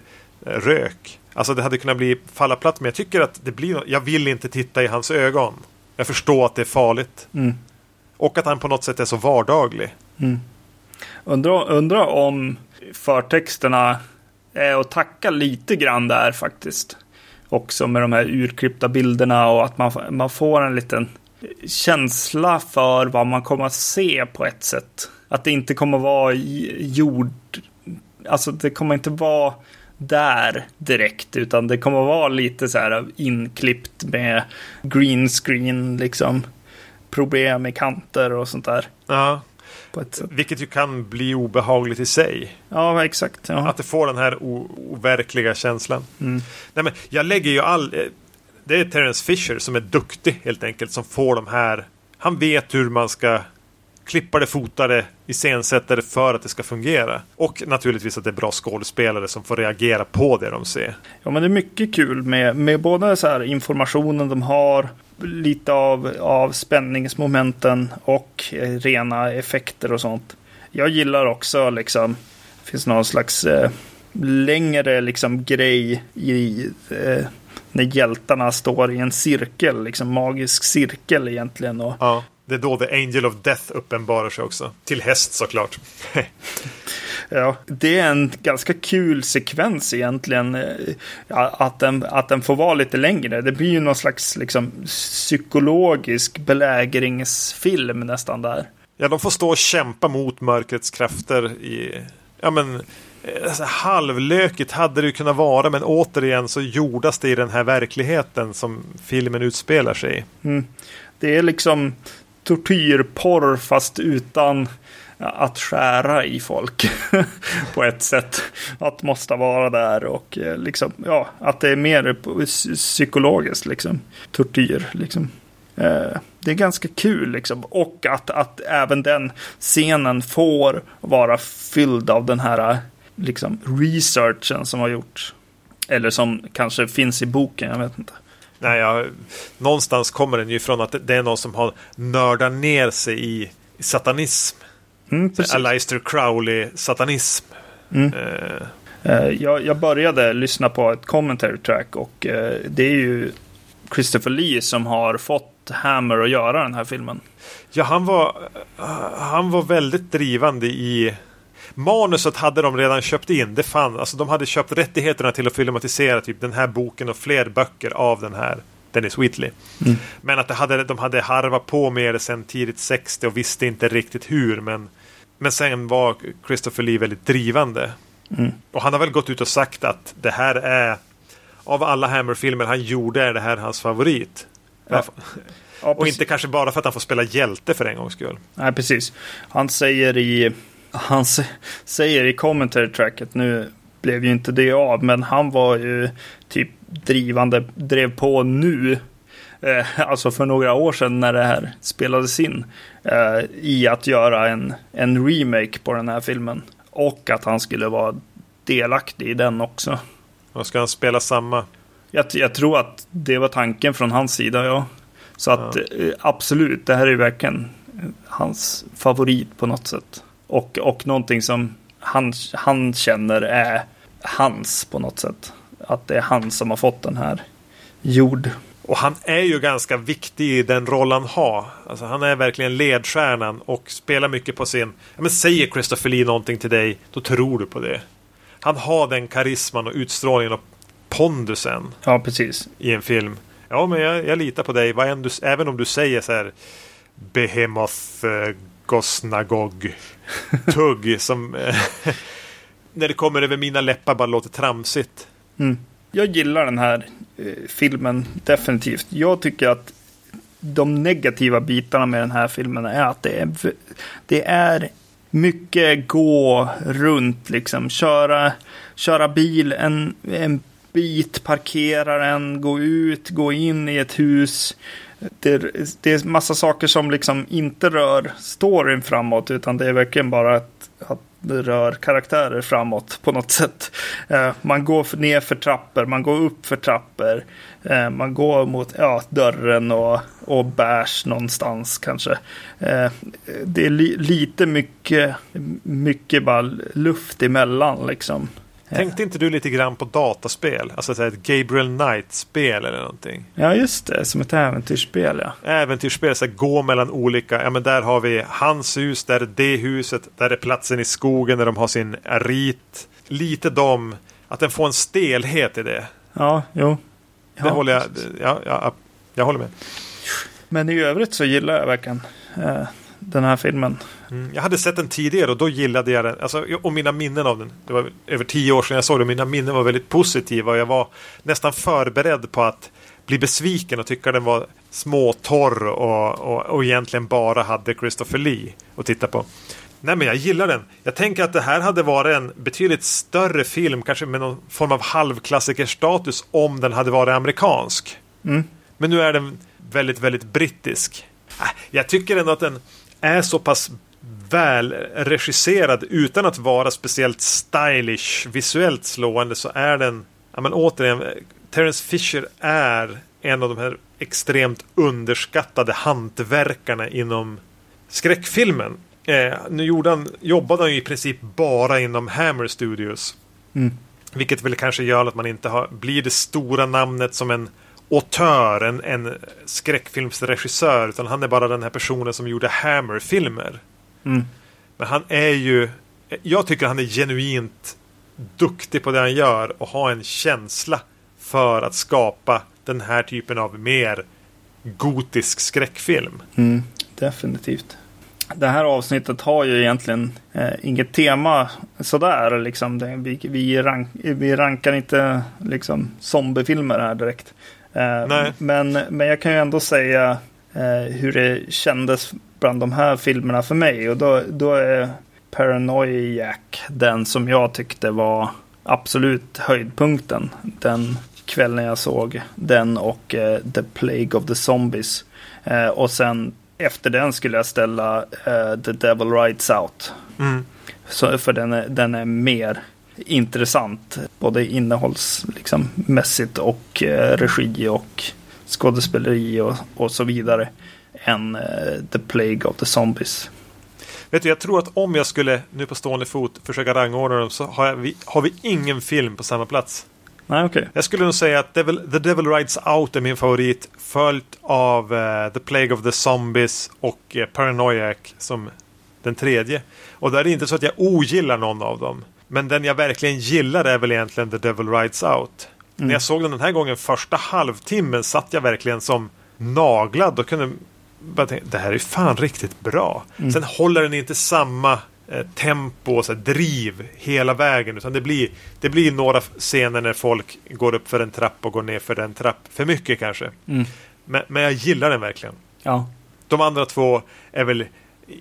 eh, rök. Alltså det hade kunnat bli falla platt, men jag tycker att det blir Jag vill inte titta i hans ögon. Jag förstår att det är farligt. Mm. Och att han på något sätt är så vardaglig. Mm. Undrar undra om förtexterna är att tacka lite grann där faktiskt. Också med de här urklippta bilderna och att man, man får en liten känsla för vad man kommer att se på ett sätt. Att det inte kommer att vara jord... Alltså det kommer inte vara där direkt, utan det kommer att vara lite så här inklippt med green screen, liksom problem i kanter och sånt där. Ja. Vilket ju kan bli obehagligt i sig. Ja, exakt. Ja. Att det får den här overkliga känslan. Mm. Nej, men jag lägger ju all... Det är Terence Fisher som är duktig helt enkelt som får de här... Han vet hur man ska klippa det, fota det, iscensätta det för att det ska fungera. Och naturligtvis att det är bra skådespelare som får reagera på det de ser. Ja, men det är mycket kul med, med både så här informationen de har, lite av, av spänningsmomenten och eh, rena effekter och sånt. Jag gillar också liksom, det finns någon slags eh, längre liksom grej i eh, när hjältarna står i en cirkel, liksom magisk cirkel egentligen. Och, ja. Det är då The Angel of Death uppenbarar sig också. Till häst såklart. ja, det är en ganska kul sekvens egentligen. Eh, att den, att den får vara lite längre. Det blir ju någon slags liksom, psykologisk belägringsfilm nästan där. Ja, de får stå och kämpa mot mörkrets krafter i... Ja, men... Alltså, halvlökigt hade det ju kunnat vara men återigen så jordas det i den här verkligheten som filmen utspelar sig i. Mm. Det är liksom tortyrporr fast utan att skära i folk på ett sätt. Att måste vara där och eh, liksom, ja, att det är mer psykologiskt liksom. Tortyr liksom. Eh, det är ganska kul liksom. Och att, att även den scenen får vara fylld av den här liksom researchen som har gjorts. Eller som kanske finns i boken, jag vet inte. Nej, jag, någonstans kommer den ju ifrån att det är någon som har nördat ner sig i, satanism. Mm, Aleister Crowley-satanism. Mm. Uh. jag, jag, började lyssna på ett commentary track och uh, det är ju Christopher Lee som har fått Hammer att göra den här filmen. Ja, han var, han var väldigt drivande i Manuset hade de redan köpt in. Det fann, alltså de hade köpt rättigheterna till att filmatisera typ den här boken och fler böcker av den här Dennis Whitley. Mm. Men att det hade, de hade harvat på med det sen tidigt 60 och visste inte riktigt hur. Men, men sen var Christopher Lee väldigt drivande. Mm. Och han har väl gått ut och sagt att det här är av alla Hammer-filmer han gjorde är det här hans favorit. Ja. Ja, och inte kanske bara för att han får spela hjälte för en gångs skull. Nej, precis. Han säger i han säger i commentary tracket, nu blev ju inte det av, men han var ju typ drivande, drev på nu, eh, alltså för några år sedan när det här spelades in, eh, i att göra en, en remake på den här filmen. Och att han skulle vara delaktig i den också. Och ska han spela samma? Jag, jag tror att det var tanken från hans sida, ja. Så att ja. Eh, absolut, det här är verkligen hans favorit på något sätt. Och, och någonting som han, han känner är hans på något sätt. Att det är han som har fått den här jord. Och han är ju ganska viktig i den roll han har. Alltså han är verkligen ledstjärnan och spelar mycket på sin... Ja, men säger Christopher Lee någonting till dig, då tror du på det. Han har den karisman och utstrålningen och pondusen. Ja, precis. I en film. Ja, men jag, jag litar på dig. Vad du, även om du säger så här Behemoth, eh, Gosnagog tugg som eh, när det kommer över mina läppar bara låter tramsigt. Mm. Jag gillar den här eh, filmen definitivt. Jag tycker att de negativa bitarna med den här filmen är att det är, det är mycket gå runt, liksom köra, köra bil en, en bit, parkera den, gå ut, gå in i ett hus det, det är massa saker som liksom inte rör storyn framåt utan det är verkligen bara att, att det rör karaktärer framåt på något sätt. Eh, man går ner för trappor, man går upp för trappor, eh, man går mot ja, dörren och, och bärs någonstans kanske. Eh, det är li, lite mycket, mycket bara luft emellan liksom. Tänkte inte du lite grann på dataspel? Alltså så ett Gabriel Knight-spel eller någonting? Ja, just det. Som ett äventyrsspel, ja. Äventyrsspel, så gå mellan olika. Ja, men där har vi hans hus, där är det huset, där är platsen i skogen där de har sin rit. Lite dom, att den får en stelhet i det. Ja, jo. Ja, det håller jag, ja, ja, jag håller med. Men i övrigt så gillar jag verkligen eh, den här filmen. Mm, jag hade sett den tidigare och då gillade jag den. Alltså, och mina minnen av den. Det var över tio år sedan jag såg den. Mina minnen var väldigt positiva och jag var nästan förberedd på att bli besviken och tycka den var småtorr och, och, och egentligen bara hade Christopher Lee att titta på. Nej men jag gillar den. Jag tänker att det här hade varit en betydligt större film, kanske med någon form av halvklassikerstatus om den hade varit amerikansk. Mm. Men nu är den väldigt, väldigt brittisk. Äh, jag tycker ändå att den är så pass väl regisserad utan att vara speciellt stylish, visuellt slående så är den, ja men återigen, Terence Fisher är en av de här extremt underskattade hantverkarna inom skräckfilmen. Eh, nu gjorde han, jobbade han ju i princip bara inom Hammer Studios. Mm. Vilket väl kanske gör att man inte har, blir det stora namnet som en autör, en, en skräckfilmsregissör. Utan han är bara den här personen som gjorde Hammer-filmer. Mm. Men han är ju, jag tycker han är genuint duktig på det han gör och har en känsla för att skapa den här typen av mer gotisk skräckfilm. Mm, definitivt. Det här avsnittet har ju egentligen eh, inget tema sådär. Liksom. Det, vi, vi, rank, vi rankar inte liksom, zombiefilmer här direkt. Eh, men, men jag kan ju ändå säga eh, hur det kändes bland de här filmerna för mig. Och då, då är Paranoiac den som jag tyckte var absolut höjdpunkten. Den kvällen jag såg den och eh, The Plague of the Zombies. Eh, och sen efter den skulle jag ställa uh, The Devil Rides Out. Mm. Så, för den är, den är mer intressant. Både innehållsmässigt liksom, och uh, regi och skådespeleri och, och så vidare. Än uh, The Plague of the Zombies. Vet du, jag tror att om jag skulle nu på stående fot försöka rangordna dem så har, vi, har vi ingen film på samma plats. Nej, okay. Jag skulle nog säga att Devil, The Devil Rides Out är min favorit. Följt av uh, The Plague of the Zombies och uh, Paranoiac som den tredje. Och där är det inte så att jag ogillar någon av dem. Men den jag verkligen gillar är väl egentligen The Devil Rides Out. Mm. När jag såg den den här gången första halvtimmen satt jag verkligen som naglad och kunde bara tänka, det här är fan riktigt bra. Mm. Sen håller den inte samma Eh, tempo och så driv hela vägen. Utan det blir, det blir några scener när folk går upp för en trapp och går ner för en trapp. För mycket kanske. Mm. Men, men jag gillar den verkligen. Ja. De andra två är väl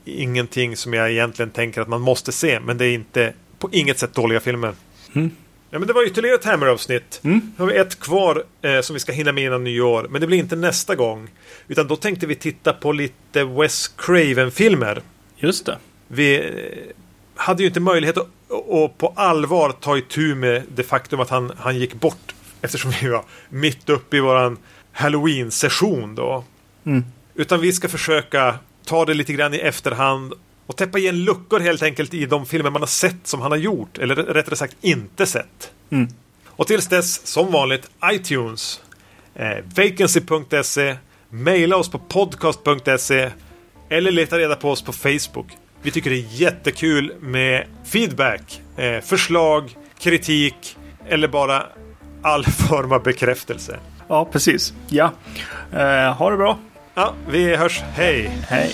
ingenting som jag egentligen tänker att man måste se. Men det är inte på inget sätt dåliga filmer. Mm. Ja, men det var ytterligare ett Hammer-avsnitt. Mm. Nu har vi ett kvar eh, som vi ska hinna med innan nyår. Men det blir inte nästa gång. Utan då tänkte vi titta på lite Wes Craven-filmer. Just det vi hade ju inte möjlighet att, att på allvar ta itu med det faktum att han, han gick bort. Eftersom vi var mitt uppe i våran Halloween-session då. Mm. Utan vi ska försöka ta det lite grann i efterhand och täppa igen luckor helt enkelt i de filmer man har sett som han har gjort. Eller rättare sagt inte sett. Mm. Och tills dess, som vanligt, iTunes, eh, vacancy.se, maila oss på podcast.se eller leta reda på oss på Facebook. Vi tycker det är jättekul med feedback, eh, förslag, kritik eller bara all form av bekräftelse. Ja, precis. Ja, eh, ha det bra. Ja, vi hörs. Hej! Hej!